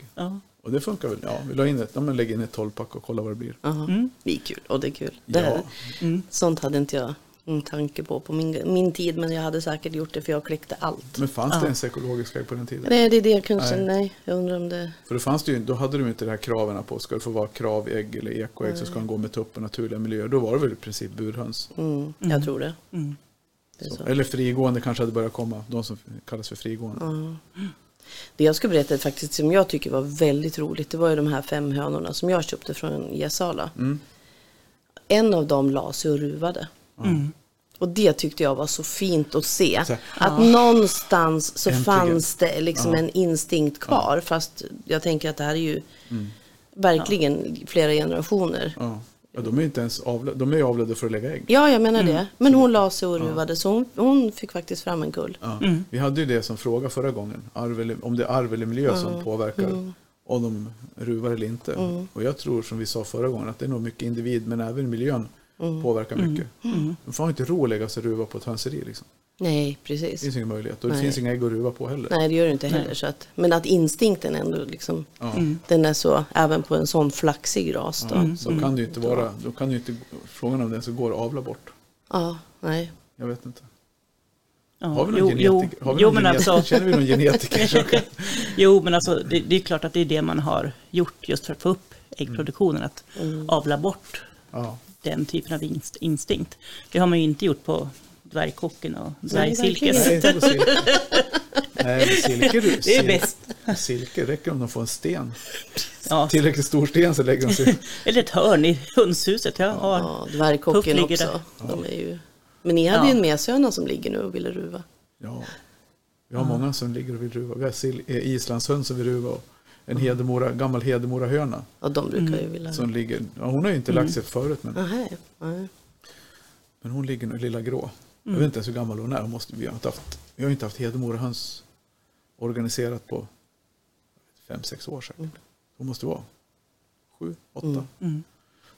Och det funkar väl. Ja, vi la in ett, ja, men lägg in ett 12-pack och kolla vad det blir. Aha. Mm. Det är kul. Och det är kul. Det Ja, här, Mm. Sånt hade inte jag en tanke på på min, min tid. Men jag hade säkert gjort det för jag kläckte allt. men fanns det Ja. ens ekologiska ägg på den tiden? Nej, det är det jag kanske, Nej. nej. Jag undrar om det... För då, fanns det ju, då hade de inte de här kraven på, ska det få vara kravägg eller ekoägg så ska de gå med tupp och naturliga miljöer. Då var det väl i princip burhöns. Mm, Mm. Jag tror det. Mm. det är Så. så. Eller frigående kanske hade börjat komma, de som kallas för frigående. Ja. Det jag ska berätta faktiskt som jag tycker var väldigt roligt. Det var ju de här fem hönorna som jag köpte från Gäsala. Mm. En av dem la sig och ruvade. Mm. Och det tyckte jag var så fint att se. Så- Att någonstans så Äntligen. fanns det liksom Ja. en instinkt kvar. Fast jag tänker att det här är ju verkligen flera generationer. Ja. ja, de är ju inte ens avlade, de är ju avlade för att lägga ägg. Ja, jag menar det. Men hon la sig och ruvade så hon, hon fick faktiskt fram en kull. Ja. Vi hade ju det som fråga förra gången, arv eller, om det är arv eller miljö som påverkar om de ruvar eller inte. Och jag tror som vi sa förra gången att det är nog mycket individ men även miljön påverkar mycket. De får inte ro att lägga sig och ruva på ett hönseri. Liksom. Nej, Det precis. finns ingen möjlighet och det Nej. finns inga ägg att ruva på heller. Nej, det gör det inte heller. Nej. Så att, men att instinkten ändå liksom, Ja. den är så, även på en sån flaxig ras då. Ja, Då kan det ju inte vara, då kan det ju inte, frågan om den så går att avla bort. Ja, nej. Jag vet inte. Ja. Har vi någon jo, genetiker? Vi någon men alltså, Känner vi någon genetiker? kan- jo, men alltså det, det är klart att det är det man har gjort just för att få upp äggproduktionen. Att avla bort Ja. den typen av inst, instinkt. Det har man ju inte gjort på dvärgkocken och dvärgsilkes. verkligen. Nej, silke. Det är bäst. silke räcker om de får en sten. Ja. Tillräckligt stor sten så lägger de sig. Eller ett hörn i hönshuset. Jag har. Ja, dvärgkocken också. där. De är ju... Men ni hade Ja. ju en meshöna som ligger nu och ville ruva. Ja. Vi har många som ligger och vill ruva. Vi har sil- eh, islandshöns som vill ruva och en hedemora, gammal hedemorahöna Ja, de brukar ju vilja som ligger. Ja, hon har ju inte lagt sig förut men, Nähä, nej. men hon ligger nu lilla grå. Jag vet inte ens hur gammal hon är. Hon måste, vi, har inte haft, vi har inte haft hedemorahöns organiserat på fem, sex år säkert. Hon måste vara sju, åtta.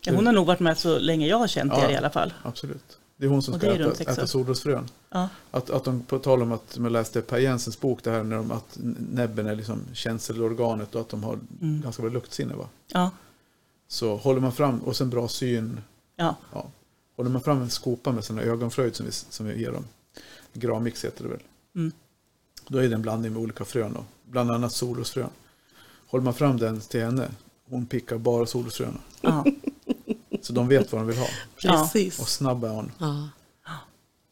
Ja, hon har nog varit med så länge jag har känt Ja. er i alla fall. Absolut. Det är hon som ska äta, äta solrosfrön. Ja. Att, att de, på tal om att man läste Per Jensens bok, det här när de, att näbben är liksom känselorganet och att de har ganska bra luktsinne. Va? Ja. Så håller man fram, och sen bra syn, Ja. ja, håller man fram en skopa med här ögonfröjd som vi, som vi ger dem, Gramix heter det väl. Mm. Då är det en blandning med olika frön, då. bland annat solrosfrön. Håller man fram den till henne, hon pickar bara solrosfröna. Ja. Så de vet vad de vill ha. Precis. Och snabb är hon. Ja.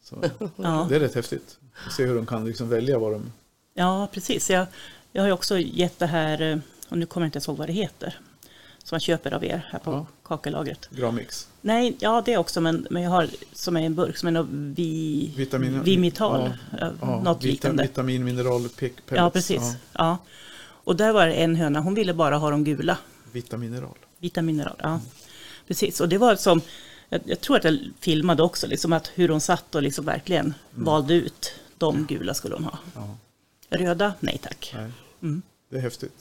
Så Ja. Det är rätt häftigt. att Se hur de kan liksom välja vad de... ja, precis. Jag, jag har ju också gett det här, eh, och nu kommer jag inte ens ihåg vad det heter, som man köper av er här på Ja. kakellagret. Gramix. Nej, ja det också, men, men jag har som är en burk som är något vi, Vitamin- Vimital, Ja, ja, något liknande. Vitamin, mineral, pellets. Ja, precis. Ja. Och där var det en höna, hon ville bara ha de gula, Vitamineral. vita mineral. Ja. Precis, och det var som, jag, jag tror att jag filmade också, liksom att hur hon satt och liksom verkligen valde ut de gula skulle hon ha. Ja, Röda, nej tack. nej. Det är häftigt.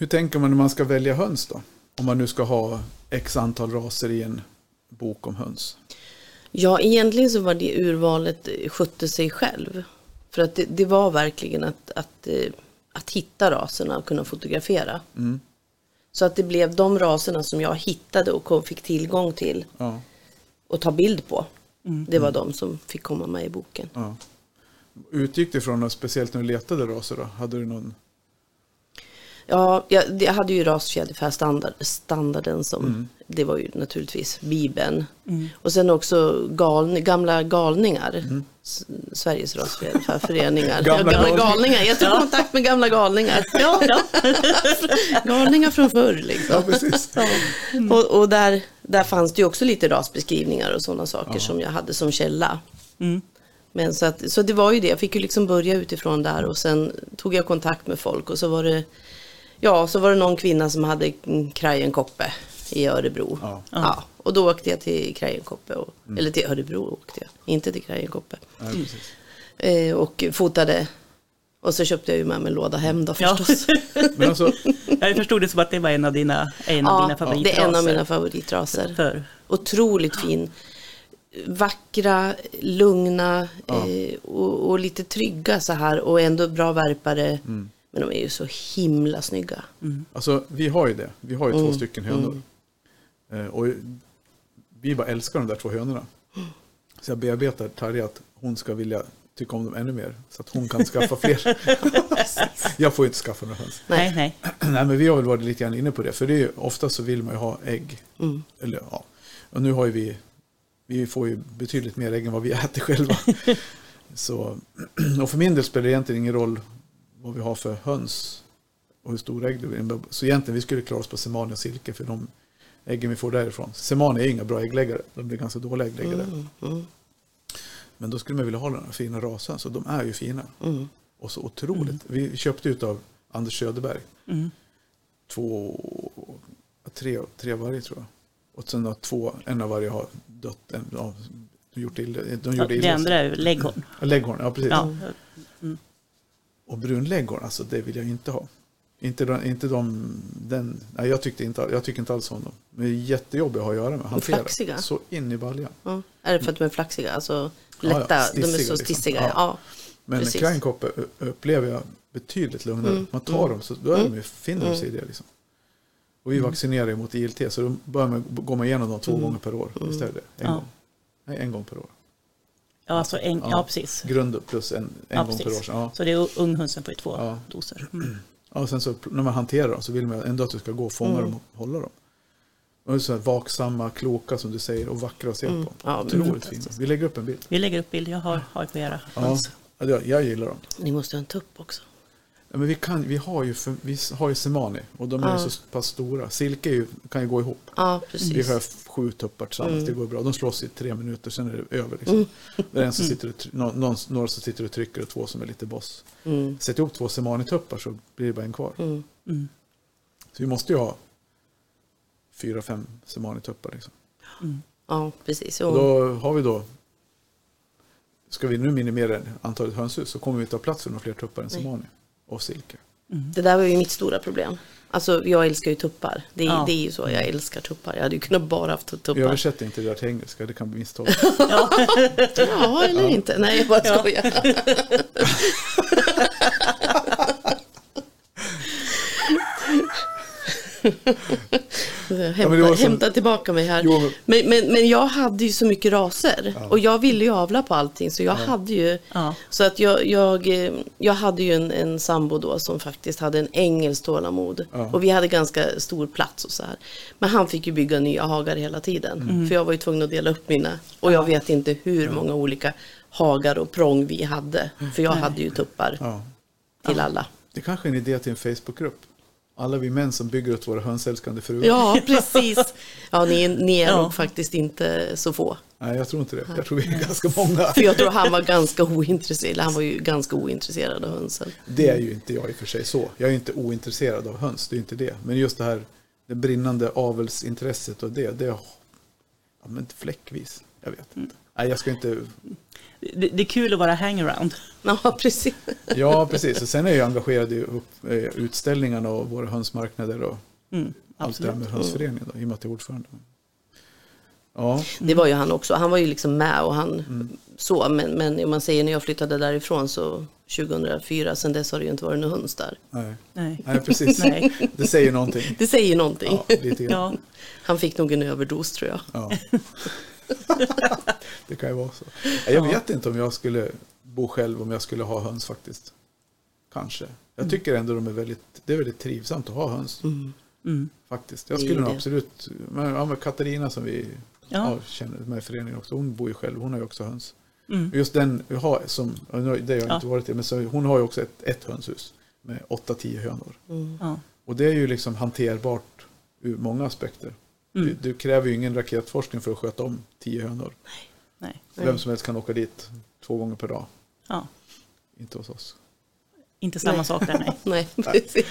Hur tänker man när man ska välja höns då? Om man nu ska ha x antal raser i en bok om höns. Ja, egentligen så var det urvalet eh, skötte sig själv. För att det, det var verkligen att, att, eh, att hitta raserna och kunna fotografera. Mm. Så att det blev de raserna som jag hittade och fick tillgång till Ja, och ta bild på. Det var de som fick komma med i boken. ja. Utgick det från något speciellt när du letade raser då? Hade du någon? Ja, jag, jag hade ju rasfjäderfästandarden standarden som, Mm. det var ju naturligtvis Bibeln. Och sen också galni, gamla galningar. S- Sveriges rasfjäderfäföreningar. Mm. Gamla ja, gamla galningar. Jag tog kontakt med gamla galningar. Ja, ja. galningar från förr liksom. Ja, precis. Och, och där, där fanns det ju också lite rasbeskrivningar och sådana saker som jag hade som källa. Mm. Men så, att, så det var ju det, jag fick ju liksom börja utifrån där och sen tog jag kontakt med folk och så var det, ja, så var det någon kvinna som hade en Krajenkoppe i Örebro. Ja. Ja. och då åkte jag till Krajenkoppe, och, eller till Örebro åkte jag, inte till Krajenkoppe. Precis. Eh, och fotade. Och så köpte jag ju med mig en låda hem då Ja. förstås. Men alltså, Jag förstod det som att det var en av dina, en av dina Ja, det favoritraser. är en av mina favoritraser. För, Otroligt fin. Vackra, lugna eh, och, och lite trygga så här och ändå bra värpare. Men de är ju så himla snygga. alltså, vi har ju det. Vi har ju Mm. två stycken hönor. Eh, och vi bara älskar de där två hönorna. Så jag bearbetar Tarja att hon ska vilja tycka om dem ännu mer. Så att hon kan skaffa fler. jag får ju inte skaffa några höns. nej, nej. Nej, men vi har väl varit lite grann inne på det. För det är ju, ofta så vill man ju ha ägg. Mm. Eller, ja. Och nu har ju vi, vi får ju betydligt mer ägg än vad vi äter själva. så, och för min del spelar det egentligen ingen roll vad vi har för höns och hur stor ägg det blir. Så egentligen vi skulle klara oss på semani och silke för de äggen vi får därifrån. Semani är inga bra äggläggare, de blir ganska dåliga äggläggare. Mm, mm, Men då skulle man vilja ha den här fina rasen, så de är ju fina. mm. Och så otroligt. Vi köpte ut av Anders Söderberg Mm. två, tre, tre varje tror jag. Och sen har två, en av varje har dött. En, ja, de gjort illa, de Ja, gjorde illa det andra är ju lägghorn. Ja, Lägghorn, ja precis. Ja. Och brunlägghorn, alltså det vill jag inte ha. Inte, inte de, den, nej jag, tyckte inte, jag tycker inte alls om dem. De är jättejobbiga att ha att göra med. Hantera. flaxiga. Så in i baljan. Ja. Är det för att de är flaxiga? Alltså Ja, ja, lätta, de är så liksom. stissiga. Ja. Ja. Men Precis. Krajnkoppe upplever jag betydligt lugnare. Mm, Man tar mm. dem så då är de, Mm. finner de sig i det. Liksom. Och vi vaccinerar ju mot ILT så då börjar man, går man igenom dem två Mm. gånger per år Mm. istället. En, Ja. gång. Nej, en gång per år. Ja, alltså en, ja. Ja. precis. Grund plus en, en Ja, gång per år. Ja. Så det är unghönsen får ju två Ja. doser. Mm. Ja, och sen så när man hanterar dem så vill man ändå att du ska gå och fånga Mm. dem och hålla dem. Och så här vaksamma, kloka som du säger och vackra att se Mm. på. Ja, Otroligt fina. Vi lägger upp en bild. Vi lägger upp bild, jag har, har på era Ja, höns. ja, jag, jag gillar dem. Ni måste ha en tupp också. Ja, men vi, kan, vi, har ju för, vi har ju semani och de är Ja. ju så pass stora. Silke ju, kan ju gå ihop. Ja, Vi precis. har sju tuppar tillsammans, Mm. det går bra. De slåss i tre minuter, sen är det över. Liksom. Det är en som sitter och, någon, några som sitter och trycker och två som är lite boss. Mm. Sätt ihop två semani-tuppar så blir det bara en kvar. Mm. Mm. Så vi måste ju ha fyra, fem semani-tuppar. Liksom. Mm. Ja, precis. Och då har vi då, ska vi nu minimera antalet hönshus så kommer vi inte ha plats för några fler tuppar än Nej. semani och silke. det där var ju mitt stora problem. Alltså jag älskar ju tuppar. Det, är- Ja. det är ju så, jag älskar tuppar. Jag hade ju kunnat bara haft tuppar. översätter inte det där till engelska, det kan bli misstag. Ja, eller inte. Nej, jag bara Ja. skojar. Hämta, var som- hämta tillbaka mig här. Jo, men- Men, men, men jag hade ju så mycket raser och jag ville ju avla på allting så jag hade ju Ja. så att jag, jag, eh, jag hade ju en, en sambo då som faktiskt hade en engelsk tålamod Ja. och vi hade ganska stor plats och så här. Men han fick ju bygga nya hagar hela tiden Mm. för jag var ju tvungen att dela upp mina och jag vet inte hur många olika hagar och prång vi hade för jag Nej. hade ju tuppar Ja. till alla. Det kanske är en idé till en Facebookgrupp. Alla vi män som bygger åt våra hönsälskande fruar. Ja, precis. Ja, ni, ni är Ja. nog faktiskt inte så få. Nej, jag tror inte det. Jag tror vi är ganska många. För jag tror han var ganska ointresserad, han var ju ganska ointresserad av hönsen. Det är ju inte jag i och för sig så. Jag är inte ointresserad av höns, det är inte det. Men just det här det brinnande avelsintresset och det, det är ja, men fläckvis. Jag vet inte. Nej, jag ska inte... Det, det är kul att vara hangaround. Ja, precis. Ja, precis. Och sen är jag engagerad i upp, eh, utställningarna och våra hönsmarknader och Mm, allt det absolut. med hönsföreningen då, i och med att jag är ordförande. Ja, Det var ju han också. Han var ju liksom med och han Mm. så. Men, men om man säger när jag flyttade därifrån så 2004, sen dess har det ju inte varit någon höns där. nej. Nej. nej, precis. Nej. Det säger någonting. Det säger någonting. Ja. Ja, Han fick nog en överdos tror jag. Ja. det kan ju vara så. Jag vet inte om jag skulle bo själv om jag skulle ha höns faktiskt. kanske. Jag tycker ändå de är väldigt, det är väldigt trivsamt att ha höns. Mm. Mm. Faktiskt. Jag skulle nog absolut, men, Katarina som vi Ja. ja. känner med i föreningen också, hon bor ju själv, hon har ju också höns. Mm. Just den, har, som, det har jag Ja. inte varit i, men så, hon har ju också ett, ett hönshus med 8-10 hönor. Mm. Och det är ju liksom hanterbart ur många aspekter. Mm. Du, du kräver ju ingen raketforskning för att sköta om 10 hönor. Nej. Vem som helst kan åka dit två gånger per dag. Ja. Inte hos oss. Inte samma Nej. sak där, nej. Nej, precis.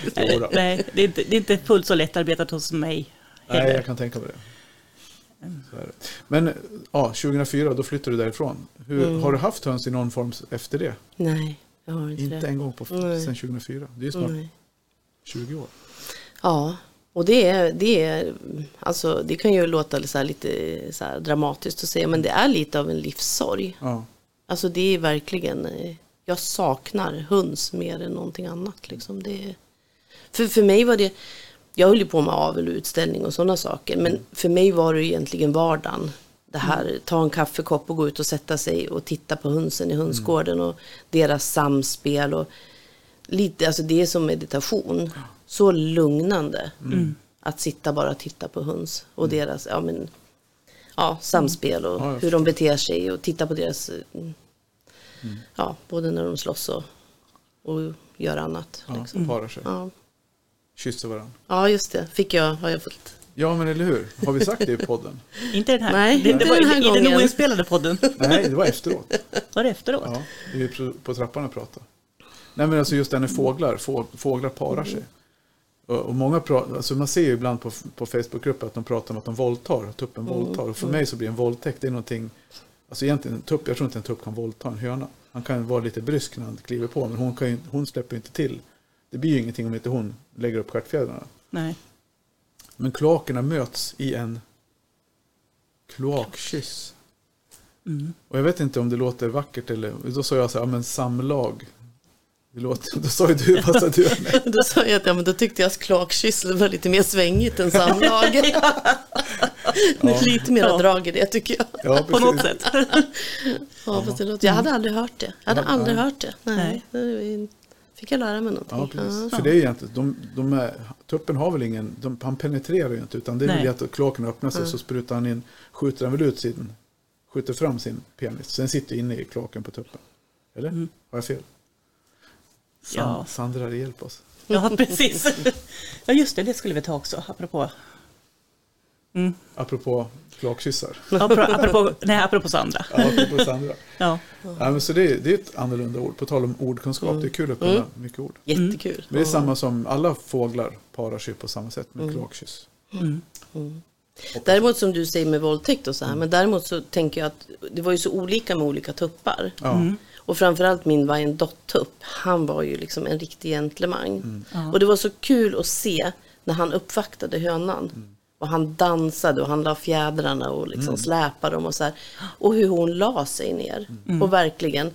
Nej det, är inte, det är inte fullt så lättarbetat hos mig Nej, heller. jag kan tänka mig det. Så är det. Men ja, 2004, då flyttade du därifrån. Hur, Mm. Har du haft höns i någon form efter det? Nej, jag har inte, Inte det. en gång på, Nej. sedan 2004. Det är ju snart Nej. 20 år. Ja, och det är, det är, alltså det kan ju låta så lite så dramatiskt att säga, men det är lite av en livssorg. Ja. Alltså det är verkligen, jag saknar höns mer än någonting annat. Liksom. Det för, för mig var det, jag höll ju på med avel och utställning och sådana saker, men för mig var det egentligen vardagen. Det här, ta en kaffekopp och gå ut och sätta sig och titta på hönsen i hönsgården och deras samspel. Och lite, alltså det är som meditation. Så lugnande att sitta bara och titta på höns och deras ja, men, ja, samspel och Ja, hur de beter sig och titta på deras, mm, ja, både när de slåss och, och gör annat. Ja, Liksom. parar sig. Ja. Kysser varandra. ja, just det. Fick jag, har jag fått. Ja, men eller hur? Har vi sagt det i podden? Inte den här. Nej, det, inte det var den här i den oinspelade podden. Nej, det var efteråt. Var det efteråt? Ja, vi på- trappan och pratar. Nej, men alltså just det när fåglar, få, fåglar parar sig. Och, många pratar, alltså man ser ju ibland på, på Facebookgrupper att de pratar om att de våldtar, att tuppen våldtar. Och för mig så blir en våldtäkt, det är någonting, alltså egentligen en tupp, jag tror inte en tupp kan våldta en höna. Han kan vara lite brysk när han kliver på, men hon, kan ju, hon släpper inte till. Det blir ju ingenting om inte hon lägger upp stjärtfjädrarna. Nej. Men kloakerna möts i en kloakkyss. Mm. Och jag vet inte om det låter vackert eller, då sa jag så här, ja men samlag. Det låter, då sa ju du, vad sa du? Nej. Då sa jag att ja, men då tyckte jag att kloakkyssel var lite mer svängigt än samlag. Det är lite mer Ja. drag i det tycker jag. Ja, På något sätt. Ja, fast det låter, jag hade aldrig hört det. Jag hade Ja, aldrig nej. hört det. Nej. Det fick jag lära mig någonting. Ja, precis. Ja. För det är ju egentligen, de, de är, tuppen har väl ingen, de, han penetrerar ju inte utan det är väl Nej. att kloaken öppnar sig så sprutar han in, skjuter han väl ut sin, skjuter fram sin penis. Sen sitter inne i kloaken på tuppen. Eller? Har jag fel? San, Ja. Sandra, hjälp oss. Ja, precis. Ja, just det. Det skulle vi ta också, apropå. Mm. Apropå kloakkyssar. Apropå, apropå, nej, apropå Sandra. Ja, apropå Sandra. Ja. Ja, men så det, är, det är ett annorlunda ord. På tal om ordkunskap, det är kul att kunna mycket ord. Jättekul. Men det är samma som alla fåglar parar sig på samma sätt med kloakkyss. Mm. Däremot som du säger med våldtäkt och så här, men däremot så tänker jag att det var ju så olika med olika tuppar. Ja. Och framförallt min Wyandotte-tupp, han var ju liksom en riktig gentleman. Ja. Och det var så kul att se när han uppvaktade hönan. Och han dansade och han la fjädrarna och liksom släpade dem och så här. Och hur hon la sig ner. Och verkligen,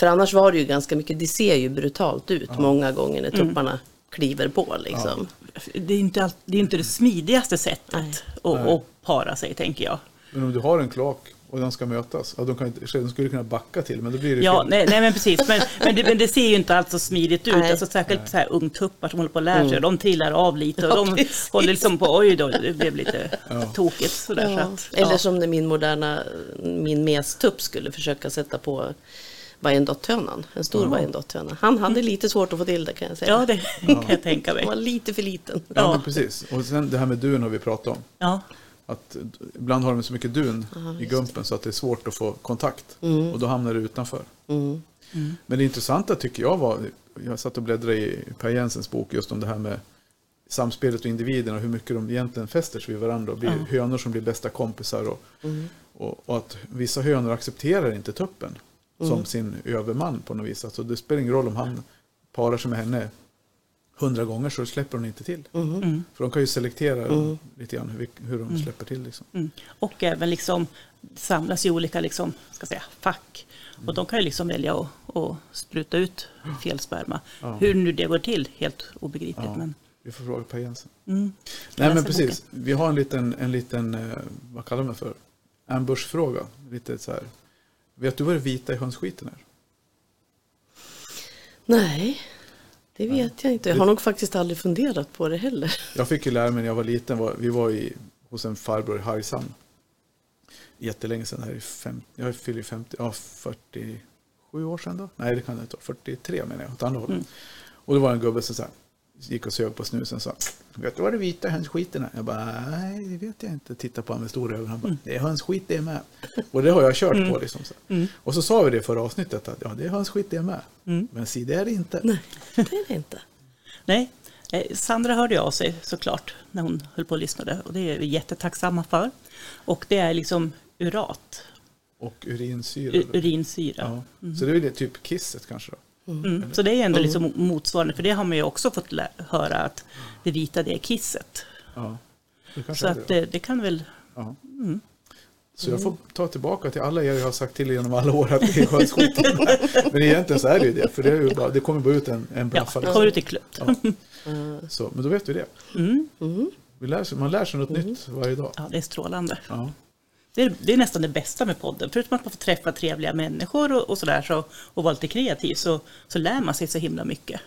för annars var det ju ganska mycket, det ser ju brutalt ut många gånger när tupparna kliver på liksom. Det är inte, allt, det, är inte det smidigaste sättet att, att para sig, tänker jag. Men om du har en kloak och de ska mötas, ja, de, kan inte, de skulle kunna backa till, men då blir det Ja, fel. nej, nej men precis. Men, men, det, men det ser ju inte alls så smidigt ut. Nej. Alltså, särskilt så här ungtuppar som håller på att lära sig. De trillar av lite och Ja, de precis. håller liksom på, oj då, det blev lite tokigt. Sådär, så Ja. att, Eller ja. som när min moderna, min mestupp skulle försöka sätta på Wyandotte-hönan, en stor Ja. Wyandotte-höna. Han hade lite svårt att få till det kan jag säga. ja, det kan jag tänka mig. Han var lite för liten. Ja, Ja. men precis. Och sen det här med dun har vi pratat om. Ja, Att ibland har de så mycket dun i gumpen så att det är svårt att få kontakt. Och då hamnar det utanför. Mm. Men det intressanta tycker jag var, jag satt och bläddrade i Per Jensens bok just om det här med samspelet och individerna och hur mycket de egentligen fäster sig vid varandra och blir hönor som blir bästa kompisar. Och, och, och att vissa hönor accepterar inte tuppen som sin överman på något vis. Alltså det spelar ingen roll om han parar sig med henne hundra gånger så släpper hon inte till. mm, För de kan ju selektera lite grann hur, hur de släpper till. Liksom. mm. Och även liksom samlas i olika liksom, ska säga, fack. Och de kan ju liksom välja att, att spruta ut fel sperma. Ja. Hur nu det går till, helt obegripligt. Ja. Men, Vi får fråga Per Jensen. mm. Nej men precis, vi har en liten, en liten eh, vad kallar man det för? Ambush-fråga. Lite så här. Vet du vad det vita i hönsskiten är? Nej, Det vet jag inte. Jag har nog faktiskt aldrig funderat på det heller. Jag fick ju lära mig när jag var liten. Vi var i, hos en farbror i Hargshamn. Jättelänge sedan. Här i fem, jag fyller ju 50, ja, 47 år sedan då. Nej, det kan det inte vara. 43 menar jag. Åt andra hållet. Och det var en gubbe som här, gick och sög på snusen sa Vet du vad det vita hönsskiten är? Jag bara, nej det vet jag inte. Titta på honom med stora ögon. Han bara, det är hönsskit det är med. Och det har jag kört på liksom. Så. Och så sa vi det i förra avsnittet att ja, det är hönsskit det är med. Men si, det är det inte. Nej, det är det inte. Nej, eh, Sandra hörde av sig såklart när hon höll på och lyssnade och det är vi jättetacksamma för. Och det är liksom urat, Och urinsyra. u- urinsyra. Ja. Så det är väl typ kisset kanske då. Mm. Så det är ändå liksom motsvarande, för det har man ju också fått höra att det vita det är kisset. Ja. Det Så är att det. det, det kan väl, Ja. Så jag får ta tillbaka till alla er jag har sagt till genom alla år att det är hönsskit. Men egentligen så är det ju det. För det, är ju bara, det kommer bara ut en, en ja, blaffa. det liksom. kommer ut i klött. Ja. Så, men då vet vi det. Mm. Vi lär sig, man lär sig något nytt varje dag. Ja, det är strålande. Ja. Det är, det är nästan det bästa med podden. Förutom att man får träffa trevliga människor och, och sådär så, och vara lite kreativ så, så lär man sig så himla mycket.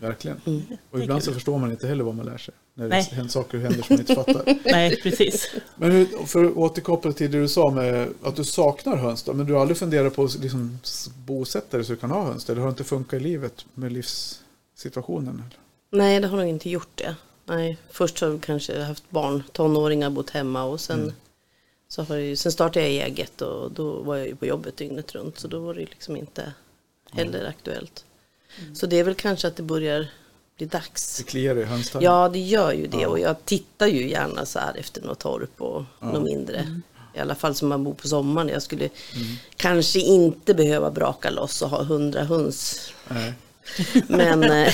Verkligen. Det Och ibland så förstår man inte heller vad man lär sig. När det Nej. händer saker händer som man inte fattar. Nej, precis. Men för att återkoppla till det du sa med att du saknar höns då, men du har aldrig funderat på att liksom bosätta dig så du kan ha höns? Eller har det inte funkat i livet med livssituationen? Eller? Nej, det har nog inte gjort det. Nej, först har vi kanske haft barn, tonåringar, bott hemma och sen, så har jag, sen startade jag eget och då var jag ju på jobbet dygnet runt så då var det liksom inte heller aktuellt. Så det är väl kanske att det börjar bli dags. Det kliar i hönstarmen? Ja, det gör ju det Ja. och jag tittar ju gärna så här efter något torp och något mindre. I alla fall som man bor på sommaren. Jag skulle kanske inte behöva braka loss och ha hundra höns Nej. Men eh,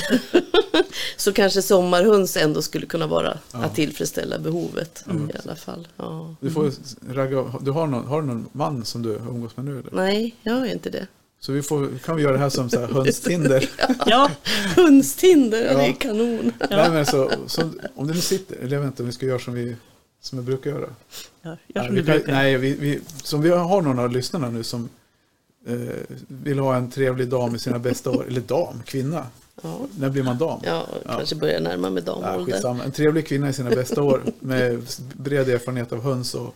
så kanske sommarhöns ändå skulle kunna vara att tillfredsställa behovet i alla fall. Ja. Du, får ragga, du har, någon, har du någon man som du umgås med nu? Eller? Nej, jag har inte det. Så vi får, kan vi göra det här som så här hönstinder? Ja, Hönstinder, Ja. det är kanon. Nej, men så, så, om det nu sitter, eller jag vet inte om vi ska göra som vi, som vi brukar göra. ja gör Nej, som vi du kan, brukar. nej vi, vi, som vi har någon av lyssnarna nu som vill ha en trevlig dam i sina bästa år. Eller dam, kvinna. Ja, När blir man dam? ja kanske börjar närma mig Ja, damålder. skitsamma. En trevlig kvinna i sina bästa år med bred erfarenhet av höns och,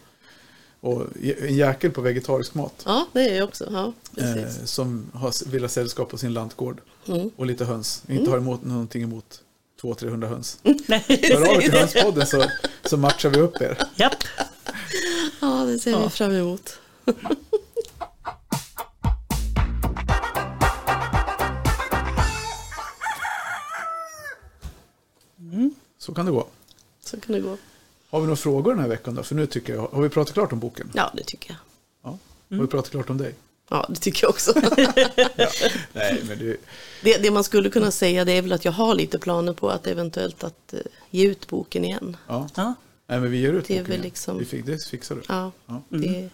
och en jäkel på vegetarisk mat. Ja, det är jag också. Ja, Eh, precis. som har, vill ha sällskap på sin lantgård. Mm. Och lite höns. Inte har emot, någonting emot 200-300 höns. Nej, Hör av er till Hönspodden så, så matchar vi upp er. Japp. Ja, det ser Ja. vi fram emot. Så kan det gå. Så kan det gå. Har vi några frågor den här veckan då? För nu tycker jag, har vi pratat klart om boken? Ja, det tycker jag. Ja. Har vi pratat klart om dig? Ja, det tycker jag också. Nej, men du, Det, det man skulle kunna säga det är väl att jag har lite planer på att eventuellt att eh, ge ut boken igen. ja. Ja, Nej, men vi ger ut Det är boken väl igen. liksom- Vi fick, det fixar du. Ja, Ja. det,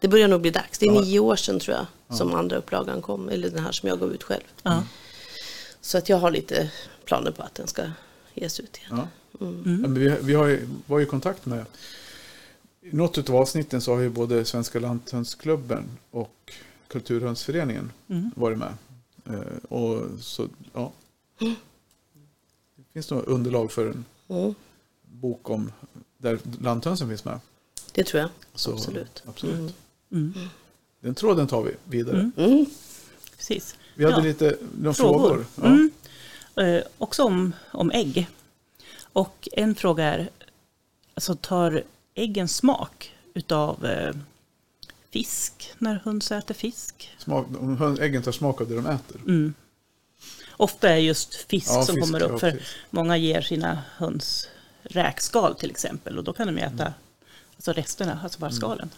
det börjar nog bli dags. Det är Ja. nio år sedan tror jag som andra upplagan kom, eller den här som jag gav ut själv. ja. Så att jag har lite planer på att den ska ges ut igen. Ja. Ja, men vi, vi har ju, var ju i kontakt med i något av avsnitten så har ju både Svenska Lanthönsklubben och Kulturhönsföreningen varit med. Eh, och så, ja. Det finns nog underlag för en Mm, bok om där lanthönsen finns med. det tror jag. Så, Absolut. absolut. Mm. Den tråden tar vi vidare. Mm. Precis. Vi hade Ja. lite några frågor. Ja. Mm. Eh, också om, om ägg. Och en fråga är, alltså tar äggen smak utav eh, fisk när höns äter fisk? Smak, om äggen tar smak av det de äter. Mm. Ofta är just fisk Ja, som fisk, kommer ja, upp. För precis. många ger sina höns räkskal till exempel. Och då kan de äta Mm. alltså resterna, alltså bara skalen.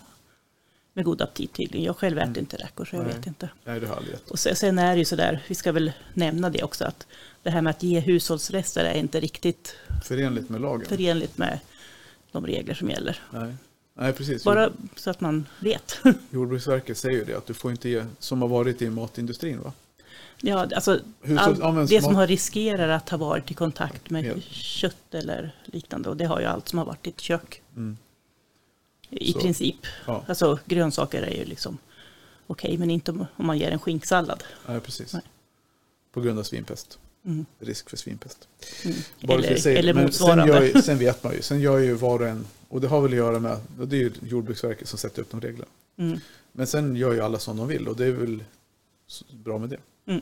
Med god aptit tydligen. Jag själv äter inte räkor så jag Mm. Nej. vet inte. Nej, det har aldrig. Och sen, är det ju sådär, vi ska väl nämna det också, att det här med att ge hushållsrester är inte riktigt Förenligt med lagen. förenligt med de regler som gäller. Nej. Nej, precis. Bara så att man vet. Jordbruksverket säger ju det, att du får inte ge, som har varit i matindustrin va? ja, alltså, all, det som har riskerar att ha varit i kontakt med Ja. kött eller liknande, och det har ju allt som har varit i ett kök. Mm. I Så. princip. Ja, Alltså grönsaker är ju liksom okej, men inte om, om man ger en skinksallad. nej, precis. Nej. På grund av svinpest. risk för svinpest. Mm. Eller, det. eller Men sen, motsvarande. gör, sen vet man ju, sen gör ju var och en, och det har väl att göra med, det är ju Jordbruksverket som sätter upp de reglerna. Mm. Men sen gör ju alla som de vill och det är väl bra med det. Mm.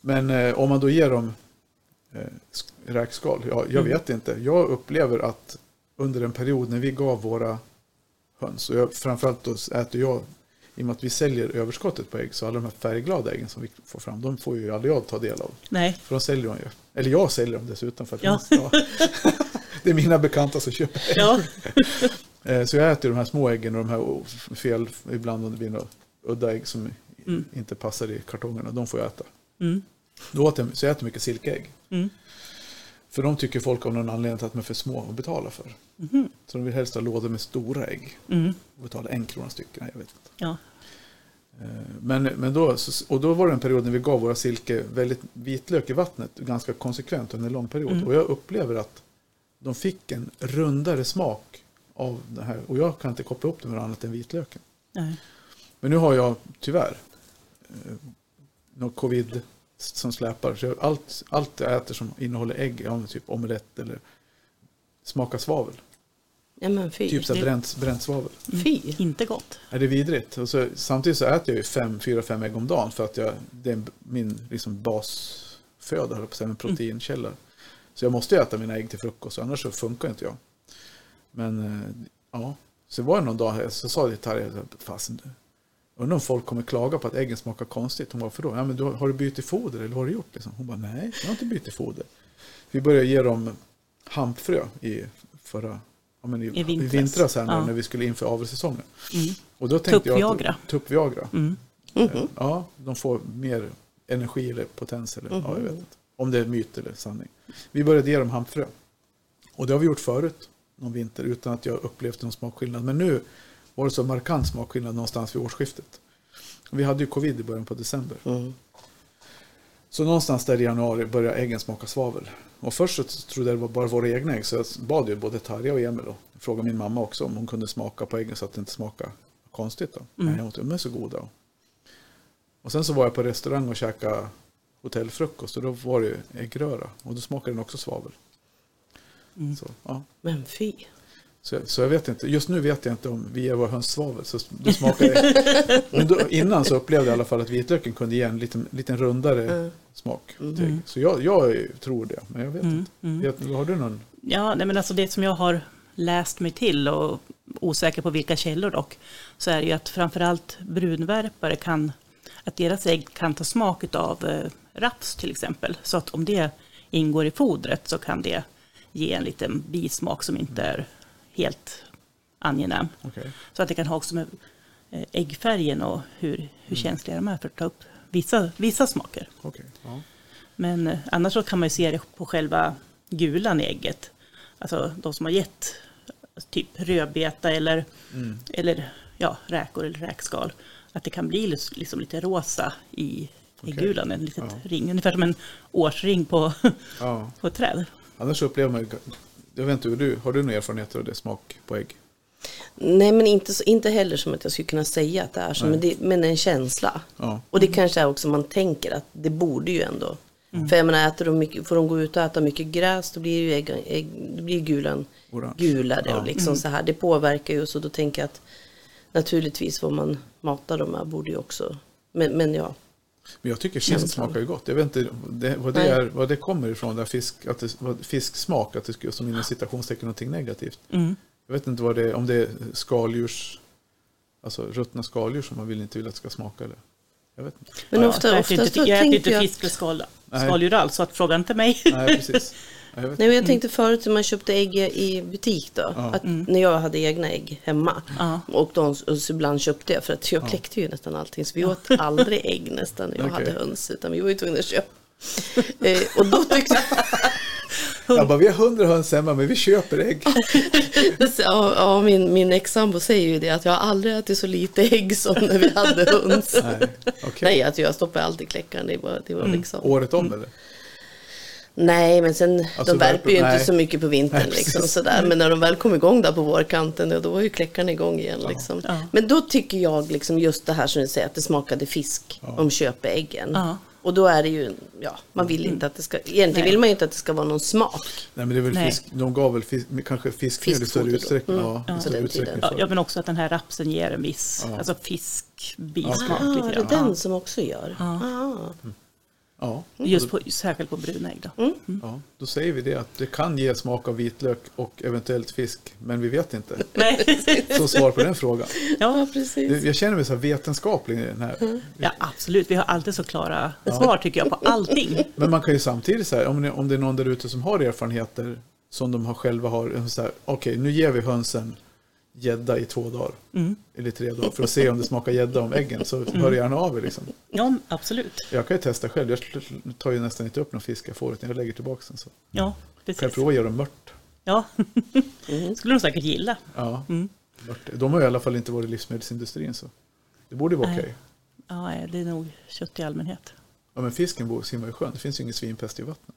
Men eh, om man då ger dem eh, sk- räkskal, ja, jag Mm. vet inte. Jag upplever att under en period när vi gav våra höns, och jag, framförallt då äter jag, i och med att vi säljer överskottet på ägg, så alla de här färgglada äggen som vi får fram, de får ju aldrig jag ta del av. Nej, För de säljer de ju. Eller jag säljer dem dessutom. För att Ja. ja. Det är mina bekanta som köper ägg. ja. Eh, Så jag äter de här små äggen och de här fel, ibland om det blir några udda ägg som Mm. inte passar i kartongerna, de får jag äta. Mm. Då åt jag, så jag äter mycket silkeägg. Mm. För de tycker folk av någon anledning att de är för små att betala för. Mhm. Så de vill helst ha lådor med stora ägg. Mm. Och betala en krona stycken, jag vet inte. Ja. Eh, Men, men då, och då var det en period när vi gav våra silke väldigt vitlök i vattnet ganska konsekvent under en lång period. Mm. Och jag upplever att de fick en rundare smak av det här. Och jag kan inte koppla upp det med något annat än vitlöken. Nej. Men nu har jag tyvärr eh, något covid som släpar. Så allt, allt jag äter som innehåller ägg, ja, typ omelett eller smakar svavel. Ja men fy. Typ så bränt, bränt svavel. Fy. Inte gott. Är det vidrigt? Och så, samtidigt så äter jag ju fem, fyra, fem ägg om dagen för att jag, det är min liksom basföda, höll på en proteinkälla. Så jag måste ju äta mina ägg till frukost, annars så funkar inte jag. Men eh, ja, så var det någon dag här, så sa jag till Tarja, fasen du, undrar om folk kommer klaga på att äggen smakar konstigt. Hon bara, för då? Ja, men du, har- du bytt foder eller vad har du gjort? Liksom? Hon bara, nej, jag har inte bytt foder. Vi började ge dem hampfrö i förra, ja, men i, I i vintras. vintras här nu, Ja. när vi skulle inför avelssäsongen. Mm. Och då tänkte jag Tuppviagra. att, tuppviagra. Mm. Eh, Ja, de får mer energi eller potens. Eller, ja, jag vet inte. Om det är myt eller sanning. Vi började ge dem hampfrö. Och det har vi gjort förut, någon vinter, utan att jag upplevt någon smakskillnad. Men nu var det så markant smakskillnad någonstans vid årsskiftet. Vi hade ju covid i början på december. Mm. Så någonstans där i januari började äggen smaka svavel. Och först så trodde jag det var bara våra egna ägg. Så jag bad ju både Tarja och Emil och frågade min mamma också om hon kunde smaka på äggen så att det inte smakade konstigt. Då. Mm. Tyckte de är så goda. Och sen så var jag på restaurang och käkade hotellfrukost och då var det äggröra. Och då smakade den också svavel. Mm. Så, ja. Men fy. Så, så jag vet inte, just nu vet jag inte om vi ger vår höns svavel. Så det smakar det. Men då, innan så upplevde jag i alla fall att vitlöken kunde ge en liten, liten rundare Mm. smak. Mm. till ägg. Så jag, jag tror det, men jag vet Mm. inte. Mm. Vet, har du någon? Ja, nej, men alltså det som jag har läst mig till och osäker på vilka källor dock, så är det ju att framförallt brunvärpare kan, att deras ägg kan ta smak av eh, raps till exempel. Så att om det ingår i fodret så kan det ge en liten bismak som inte är helt angenäm. Okej. Så att det kan ha också med eh, äggfärgen och hur, hur känsliga de är för att ta upp vissa, vissa smaker. okej. Ja. Men eh, annars så kan man ju se det på själva gulan i ägget. Alltså de som har gett typ rödbeta eller, Mm. eller ja, räkor eller räkskal. Att det kan bli liksom lite rosa i Okej. äggulan, en liten Ja. ring. Ungefär som en årsring på, Ja. på ett träd. Annars upplever man jag vet inte hur du, har du några erfarenheter av det, smak på ägg? Nej men inte, inte heller som att jag skulle kunna säga att det är så. Men, det, men en känsla. Ja. Och det kanske är också man tänker att det borde ju ändå. Mm. För jag menar, äter de mycket, får de gå ut och äta mycket gräs då blir ju ägg, ägg, då blir gulan Orange. gulare. Ja. Och liksom så här. Det påverkar ju så då tänker jag att naturligtvis vad man matar dem med borde ju också. Men, men ja. Men jag tycker fisk smakar ju gott. Jag vet inte det, vad, det är, vad det kommer ifrån, där fisk, att det, vad, fisksmak, att det skulle som inom citationstecken någonting negativt. Mm. Jag vet inte vad det är, om det är skaldjurs, alltså ruttna skaldjur som man vill inte vill att det ska smaka eller? Jag vet inte. Men Ja, ofta, jag äter inte, jag äter inte fisk eller skaldjur alls, så att fråga inte mig. Nej, precis. Ja, Jag. Nej, men jag tänkte förut när man köpte ägg i butik då. Ja. Att när jag hade egna ägg hemma. Ja. Och, de, och så ibland köpte jag för att jag kläckte ju nästan allting. Så vi åt aldrig ägg nästan när jag Okej. hade höns. Utan vi var ju tvungna att köpa. eh, och då tyckte Jag bara, vi har hundra höns hemma men vi köper ägg. ja, ja, min, min ex-sambo säger ju det att jag har aldrig ätit så lite ägg som när vi hade höns. Nej, okej. Nej, att jag stoppar alltid kläckaren. Det var, det var liksom. Året om eller? Nej, men sen Alltså, de värper ju nej. inte så mycket på vintern. Nej, liksom, sådär. Men när de väl kom igång där på vårkanten, ja, då var ju kläckarna igång igen. Liksom. Ja. Men då tycker jag liksom just det här som du säger, att det smakade fisk Ja. om köpäggen. Ja. Och då är det ju, ja, man vill inte att det ska, egentligen Nej. vill man ju inte att det ska vara någon smak. Nej men det är väl fisk, de gav väl fisk, kanske fiskmjöl i större utsträckning. Mm. Ja, Ja. utsträckning. Ja, ja, men också att den här rapsen ger en viss Ja. alltså fiskbismak Ah, det är den som också gör. Ja. Ah. Ja. Just på, särskilt på brunägg då. Mm. ja, då säger vi det att det kan ge smak av vitlök och eventuellt fisk, men vi vet inte. Nej. Så svar på den frågan. ja, precis. Jag känner mig så här vetenskaplig i den här. ja, absolut. Vi har alltid så klara svar tycker jag på allting. Men man kan ju samtidigt säga, om, det- om det är någon där ute som har erfarenheter som de har själva har, okej nu ger vi hönsen gädda i två dagar. Mm. Eller tre dagar för att se om det smakar gädda om äggen. Så hör gärna av er liksom. Ja, absolut. Jag kan ju testa själv. Jag tar ju nästan inte upp någon fisk jag får utan jag lägger tillbaka den. Så Ja, kan jag precis. prova att göra mört. Ja, Mm. skulle de säkert gilla. Ja, Mm. mört. De har i alla fall inte varit i livsmedelsindustrin så det borde vara okej. Ja, nej, det är nog kött i allmänhet. Ja, men fisken bor- simmar i sjön. Det finns ju ingen svinpest i vattnet.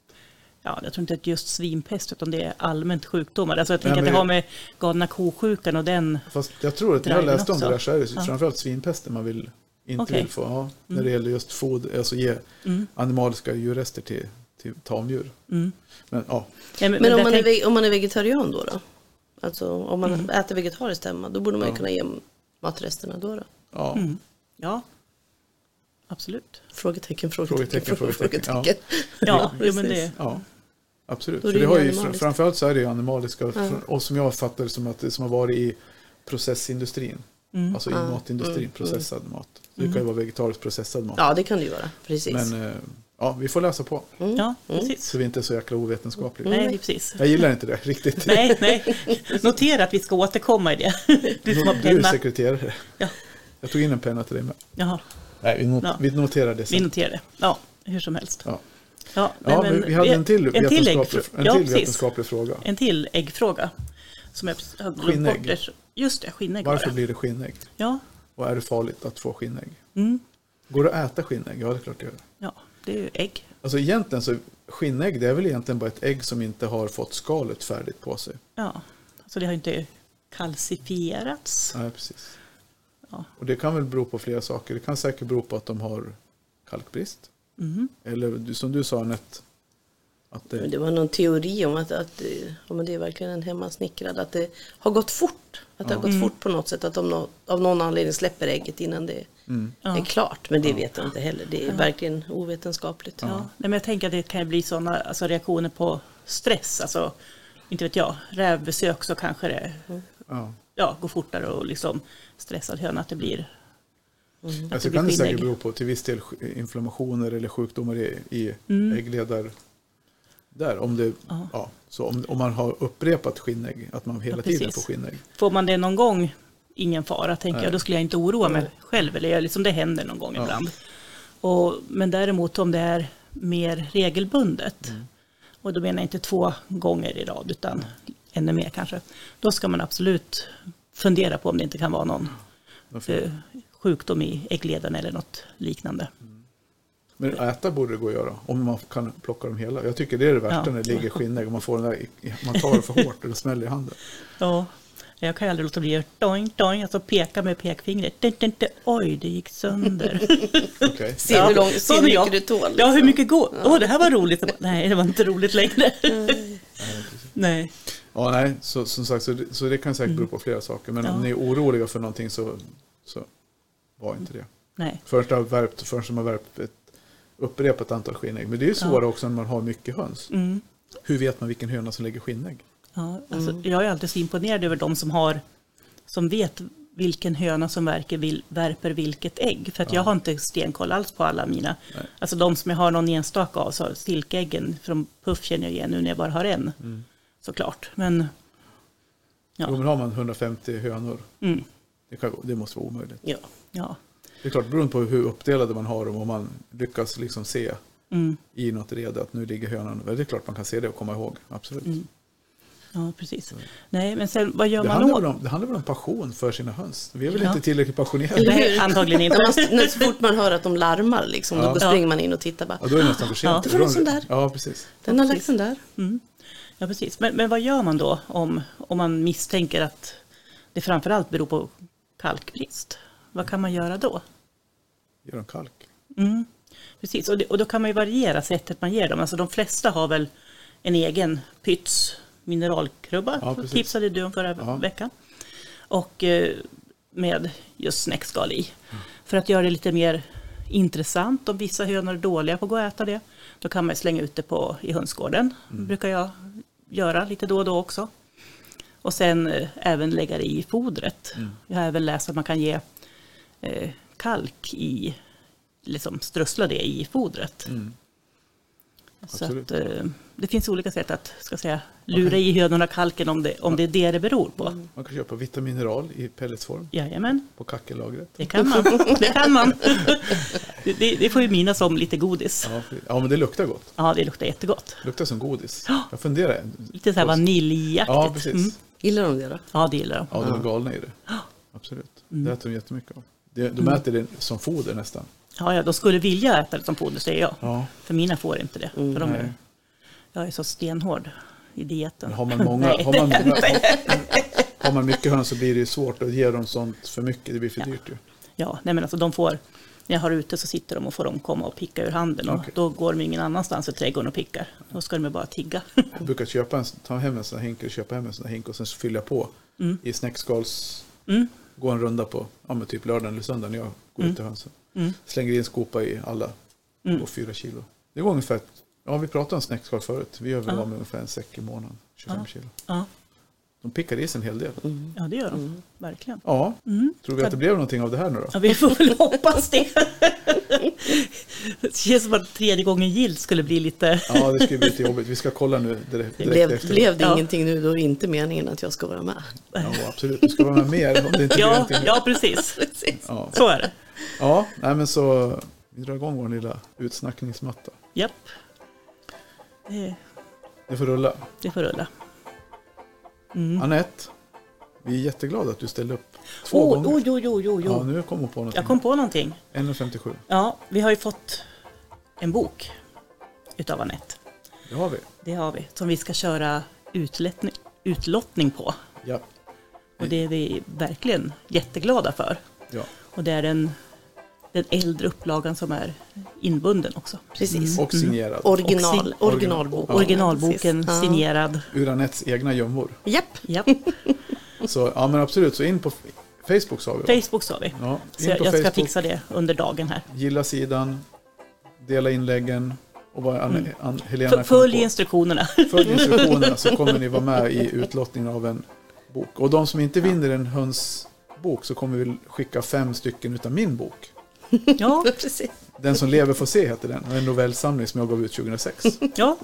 Ja, jag tror inte att är just svinpest utan det är allmänt sjukdomar. Alltså jag tänker Nej, att det men- har med galna ko-sjukan och den. Fast jag tror att när jag läste om det där så är det Ja. framförallt svinpesten man vill inte Okej. vill få. Ja, när det gäller just foder, alltså ge Mm. animaliska djurrester till, till tamdjur. Mm. Men ja, Ja, Men om där man, är, tänk- ve- om man är vegetarian då? då? Alltså om man äter vegetariskt hemma, då borde man ju Ja. kunna ge matresterna då. då. ja. Mm. Ja, absolut. Frågetecken, frågetecken, Frågetecken, frågetecken, frågetecken. Ja, jo, precis. men det, ja. Absolut. För det har ju, animaliskt. framförallt så är det ju animaliska. Ja. Och som jag fattar det som att det som har varit i processindustrin. mm. Alltså i Ja. matindustrin, Mm. processad mat. Så det kan ju vara vegetariskt processad mat. Ja, det kan det ju vara. Precis. Men eh, ja, vi får läsa på. Mm. ja, Mm. precis. Så vi inte är så jäkla ovetenskapliga. Nej, det är precis. Jag gillar inte det riktigt. Nej, nej. Notera att vi ska återkomma i det. Du som har Du är penna. sekreterare. Ja. Jag tog in en penna till dig med. Jaha, Nej, vi, not- Ja. vi noterar det vi sen. noterar det. Ja, hur som helst. Ja. Ja, Ja, men vi hade en till, en till, äggfrå- en ja, till precis. vetenskaplig fråga. En till äggfråga. Som jag Skinnägg. bort. Just det, skinnägg var Varför blir det skinnägg? Ja, Och är det farligt att få skinnägg? mm, Går det att äta skinnägg? Ja, det är klart det gör. ja, det är ju ägg. Alltså egentligen så, skinnägg det är väl egentligen bara ett ägg som inte har fått skalet färdigt på sig. Ja, så det har inte kalcifierats. Nej, precis. Ja. Och det kan väl bero på flera saker. Det kan säkert bero på att de har kalkbrist. Mm. Eller som du sa Anette, att Men det, Det var någon teori om att, att eh, ja, men det är verkligen en hemmasnickrad, att det har gått fort. Att det har gått Mm. fort på något sätt, att de av någon anledning släpper ägget innan det mm, Ja. är klart. Men det vet jag inte heller, det är verkligen ovetenskapligt. Ja. Nej, men jag tänker att det kan bli sådana alltså, reaktioner på stress. Alltså, inte vet jag, rävbesök så kanske det ja. ja, går fortare och liksom stressad höna att det blir, att Alltså det kan det säkert bero på till viss del inflammationer eller sjukdomar i, i Mm. äggledar. Där, om, det, Ja. ja, så om, om man har upprepat skinnägg, att man hela Ja, tiden får skinnägg. Får man det någon gång, ingen fara, tänker Nej. jag, då skulle jag inte oroa mig själv. Eller jag- liksom det händer någon gång Ja. ibland. Och, men däremot om det är mer regelbundet, Mm. och då menar jag inte två gånger i rad, utan ännu mer kanske, då ska man absolut fundera på om det inte kan vara någon eh, sjukdom i äggledarna eller något liknande. Men äta borde det gå att göra, om man kan plocka dem hela. Jag tycker det är det värsta Ja. när det ligger skinnägg och man får den där, man tar det för hårt och det smäller i handen. Ja, jag kan ju aldrig låta bli att doing, doing, alltså peka med pekfingret. Dun, dun, dun. Oj, det gick sönder. Okej. Se hur, lång, se hur mycket jag- du tål. Ja, hur liksom. mycket går? Åh, det här var roligt. Nej, det var inte roligt längre. Nej. Ja, nej, så, som sagt, så det, så det kan säkert bero på flera saker. Men Ja. om ni är oroliga för någonting så, så var inte det. Nej. Först har värpt, först har man värpt ett upprepat antal skinnägg. Men det är ju svårare också när man har mycket höns. Mm. Hur vet man vilken höna som lägger skinnägg? Ja, alltså, Jag är alltid så imponerad över de som har som vet vilken höna som verkar, vil, värper vilket ägg. För att jag har inte stenkoll alls på alla mina. Nej. Alltså de som jag har någon enstaka av, så silkeäggen från Puff känner jag igen nu när jag bara har en. Såklart. Men Ja. Jo, men har man 150 hönor, mm, det, kan, det måste vara omöjligt. Ja. Ja. Det är klart, beroende på hur uppdelade man har dem och man lyckas liksom se Mm, i något rede att nu ligger hönan. Det är klart man kan se det och komma ihåg, absolut. Mm. ja, precis. Nej, men sen vad gör Det, man väl om, det handlar väl om passion för sina höns. Vi är väl Ja. inte tillräckligt passionerade. Nej, antagligen inte. Man, så fort man hör att de larmar, liksom, Ja. då springer man in och tittar bara. Ja, då är det nästan för sent. Ja. Det var en sån där. Ja, precis. Den har lagt den där. Mm. Ja, precis. Men, men vad gör man då om, om man misstänker att det framförallt beror på kalkbrist? Vad kan man göra då? Gör en kalk. Mm. Precis, och, det, och då kan man ju variera sättet man ger dem. Alltså de flesta har väl en egen pyts mineralkrubba, Ja, precis. tipsade du om förra Ja. veckan. Och eh, med just snäckskal i. För att göra det lite mer intressant, om vissa hönor är dåliga på att gå och äta det, då kan man slänga ut det på, i hönsgården. Mm. brukar jag göra lite då och då också. Och sen eh, även lägga det i fodret. Mm. Jag har även läst att man kan ge eh, kalk i, liksom strössla det i fodret. Mm. Så att, eh, det finns olika sätt att ska säga, lura i hönorna kalken om det, om det är det det beror på. Man kan köpa vitamineral i pelletsform Jajamän, på kackellagret. det kan man. Det kan man. Det, det, får ju mina som lite godis. Ja, för- ja, men det luktar gott. Ja, det luktar jättegott. Det luktar som godis. Jag funderar. Lite så här vaniljjaktigt. Ja, precis. Mm. Gillar de det då? Ja, det gillar de. Ja, de är galna i det. Absolut. Mm. Det äter de jättemycket av. Det- De äter det som foder nästan. Ja, ja, de skulle vilja äta det som foder, säger jag. Ja. För mina får inte det. för de är, jag är så stenhård i dieten. Men har man många, Nej. har man, många har, har man mycket höns så blir det svårt att ge dem sånt för mycket. Det blir för dyrt ju. Ja, nej men alltså de får, när jag har ute så sitter de och får de komma och picka ur handen. Och Okej. då går de ingen annanstans i trädgården och pickar. Då ska de bara tigga. Jag brukar köpa en, ta hem en sån här hink och köpa hem en sån här hink och sen jag på i snäckskals... Mm. Gå en runda på ja, typ lördagen eller söndagen när jag går ut till hönsen. Mm. Slänger i en skopa i alla Mm. på fyra kilo. Det går ungefär, ja vi pratade om snäckskal förut. Vi gör väl Ja. av med ungefär en säck i månaden. 25 Ja. kilo. Ja, De pickar i sig en hel del. ja det gör de. Verkligen. Ja, Mm. tror vi att det blev någonting av det här nu då? Ja, vi får väl hoppas det. Det känns som att tredje gången gilt skulle bli lite... Ja, det ska bli lite jobbigt. Vi ska kolla nu direkt, direkt Blev, efter. blev det Ja. ingenting nu då är det inte meningen att jag ska vara med? Ja, absolut. Du ska vara med mer om det inte blir Ja, någonting. ja precis. Ja. Så är det. ja, nej men så vi drar igång vår lilla utsnackningsmatta. Japp. Det, Det får rulla. det får rulla. Mm. Anette, vi är jätteglada att du ställde upp två Oh, gånger. oh, jo, jo, jo, jo. Ja, nu kom hon på någonting. Jag kom på någonting. 1,57. Ja, vi har ju fått en bok utav Anette. Det har vi. Det har vi. Som vi ska köra utlottning, utlottning på. Ja. Och det är vi verkligen jätteglada för. ja. Och det är den, den äldre upplagan som är inbunden också. Precis. Och signerad. Original, Och originalbok. Ja. Originalboken. Ja. signerad. Ur Anettes egna gömmor. Japp. Japp, Så ja, men absolut. Så in på Facebook sa vi. va? Facebook sa vi. Ja, Så jag, jag ska Facebook. fixa det under dagen här. Gilla sidan. Dela inläggen. Och vad Anne, Ann, Helena F- kommer Följ instruktionerna. Följ instruktionerna så kommer ni vara med i utlottningen av en bok. Och de som inte vinner en hönsbok så kommer vi skicka fem stycken utav min bok. Ja, Precis. Den som lever får se heter den. En novellsamling som jag gav ut 2006. ja.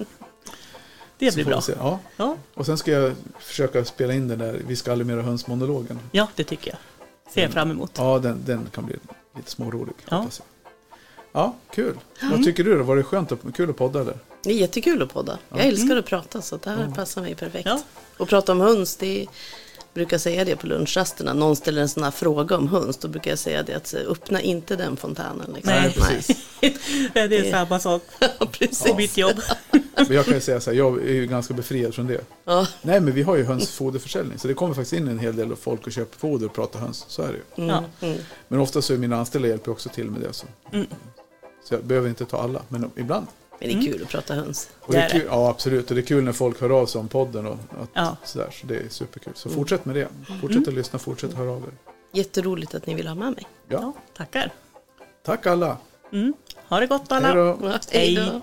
Det blir bra. Ja. Ja, Och sen ska jag försöka spela in den där Vi ska aldrig mera höns-monologen. ja, det tycker jag. Ser jag fram emot. Ja, den, den kan bli lite smårolig. Ja. Ja, kul. Vad tycker du då? Var det skönt och kul att podda eller? Det är jättekul att podda. Jag älskar att prata så det här passar mig perfekt. Ja. Och prata om höns, det är, brukar säga det på lunchrasterna. Någon ställer en sån här fråga om höns, då brukar jag säga det att eh, öppna inte den fontänen. Liksom. Nej, precis. Det är samma sak Ja, på precis. mitt jobb. Men jag kan ju säga så här, jag är ju ganska befriad från det. Ja. Nej, men vi har ju hönsfoderförsäljning. Så det kommer faktiskt in en hel del folk och köper foder och pratar höns. Så är det ju. Ja. Mm. Men ofta så är mina anställda hjälper också till med det. Så, Mm. så jag behöver inte ta alla, men ibland. Men det är kul att prata höns. Och det är kul, ja, absolut. Och det är kul när folk hör av sig om podden och att, Ja. sådär. Så det är superkul. Så fortsätt med det. Fortsätt att lyssna, fortsätt höra av er. Jätteroligt att ni vill ha med mig. Ja. Ja, tackar. Tack alla. Mm. Ha det gott alla. Hej då.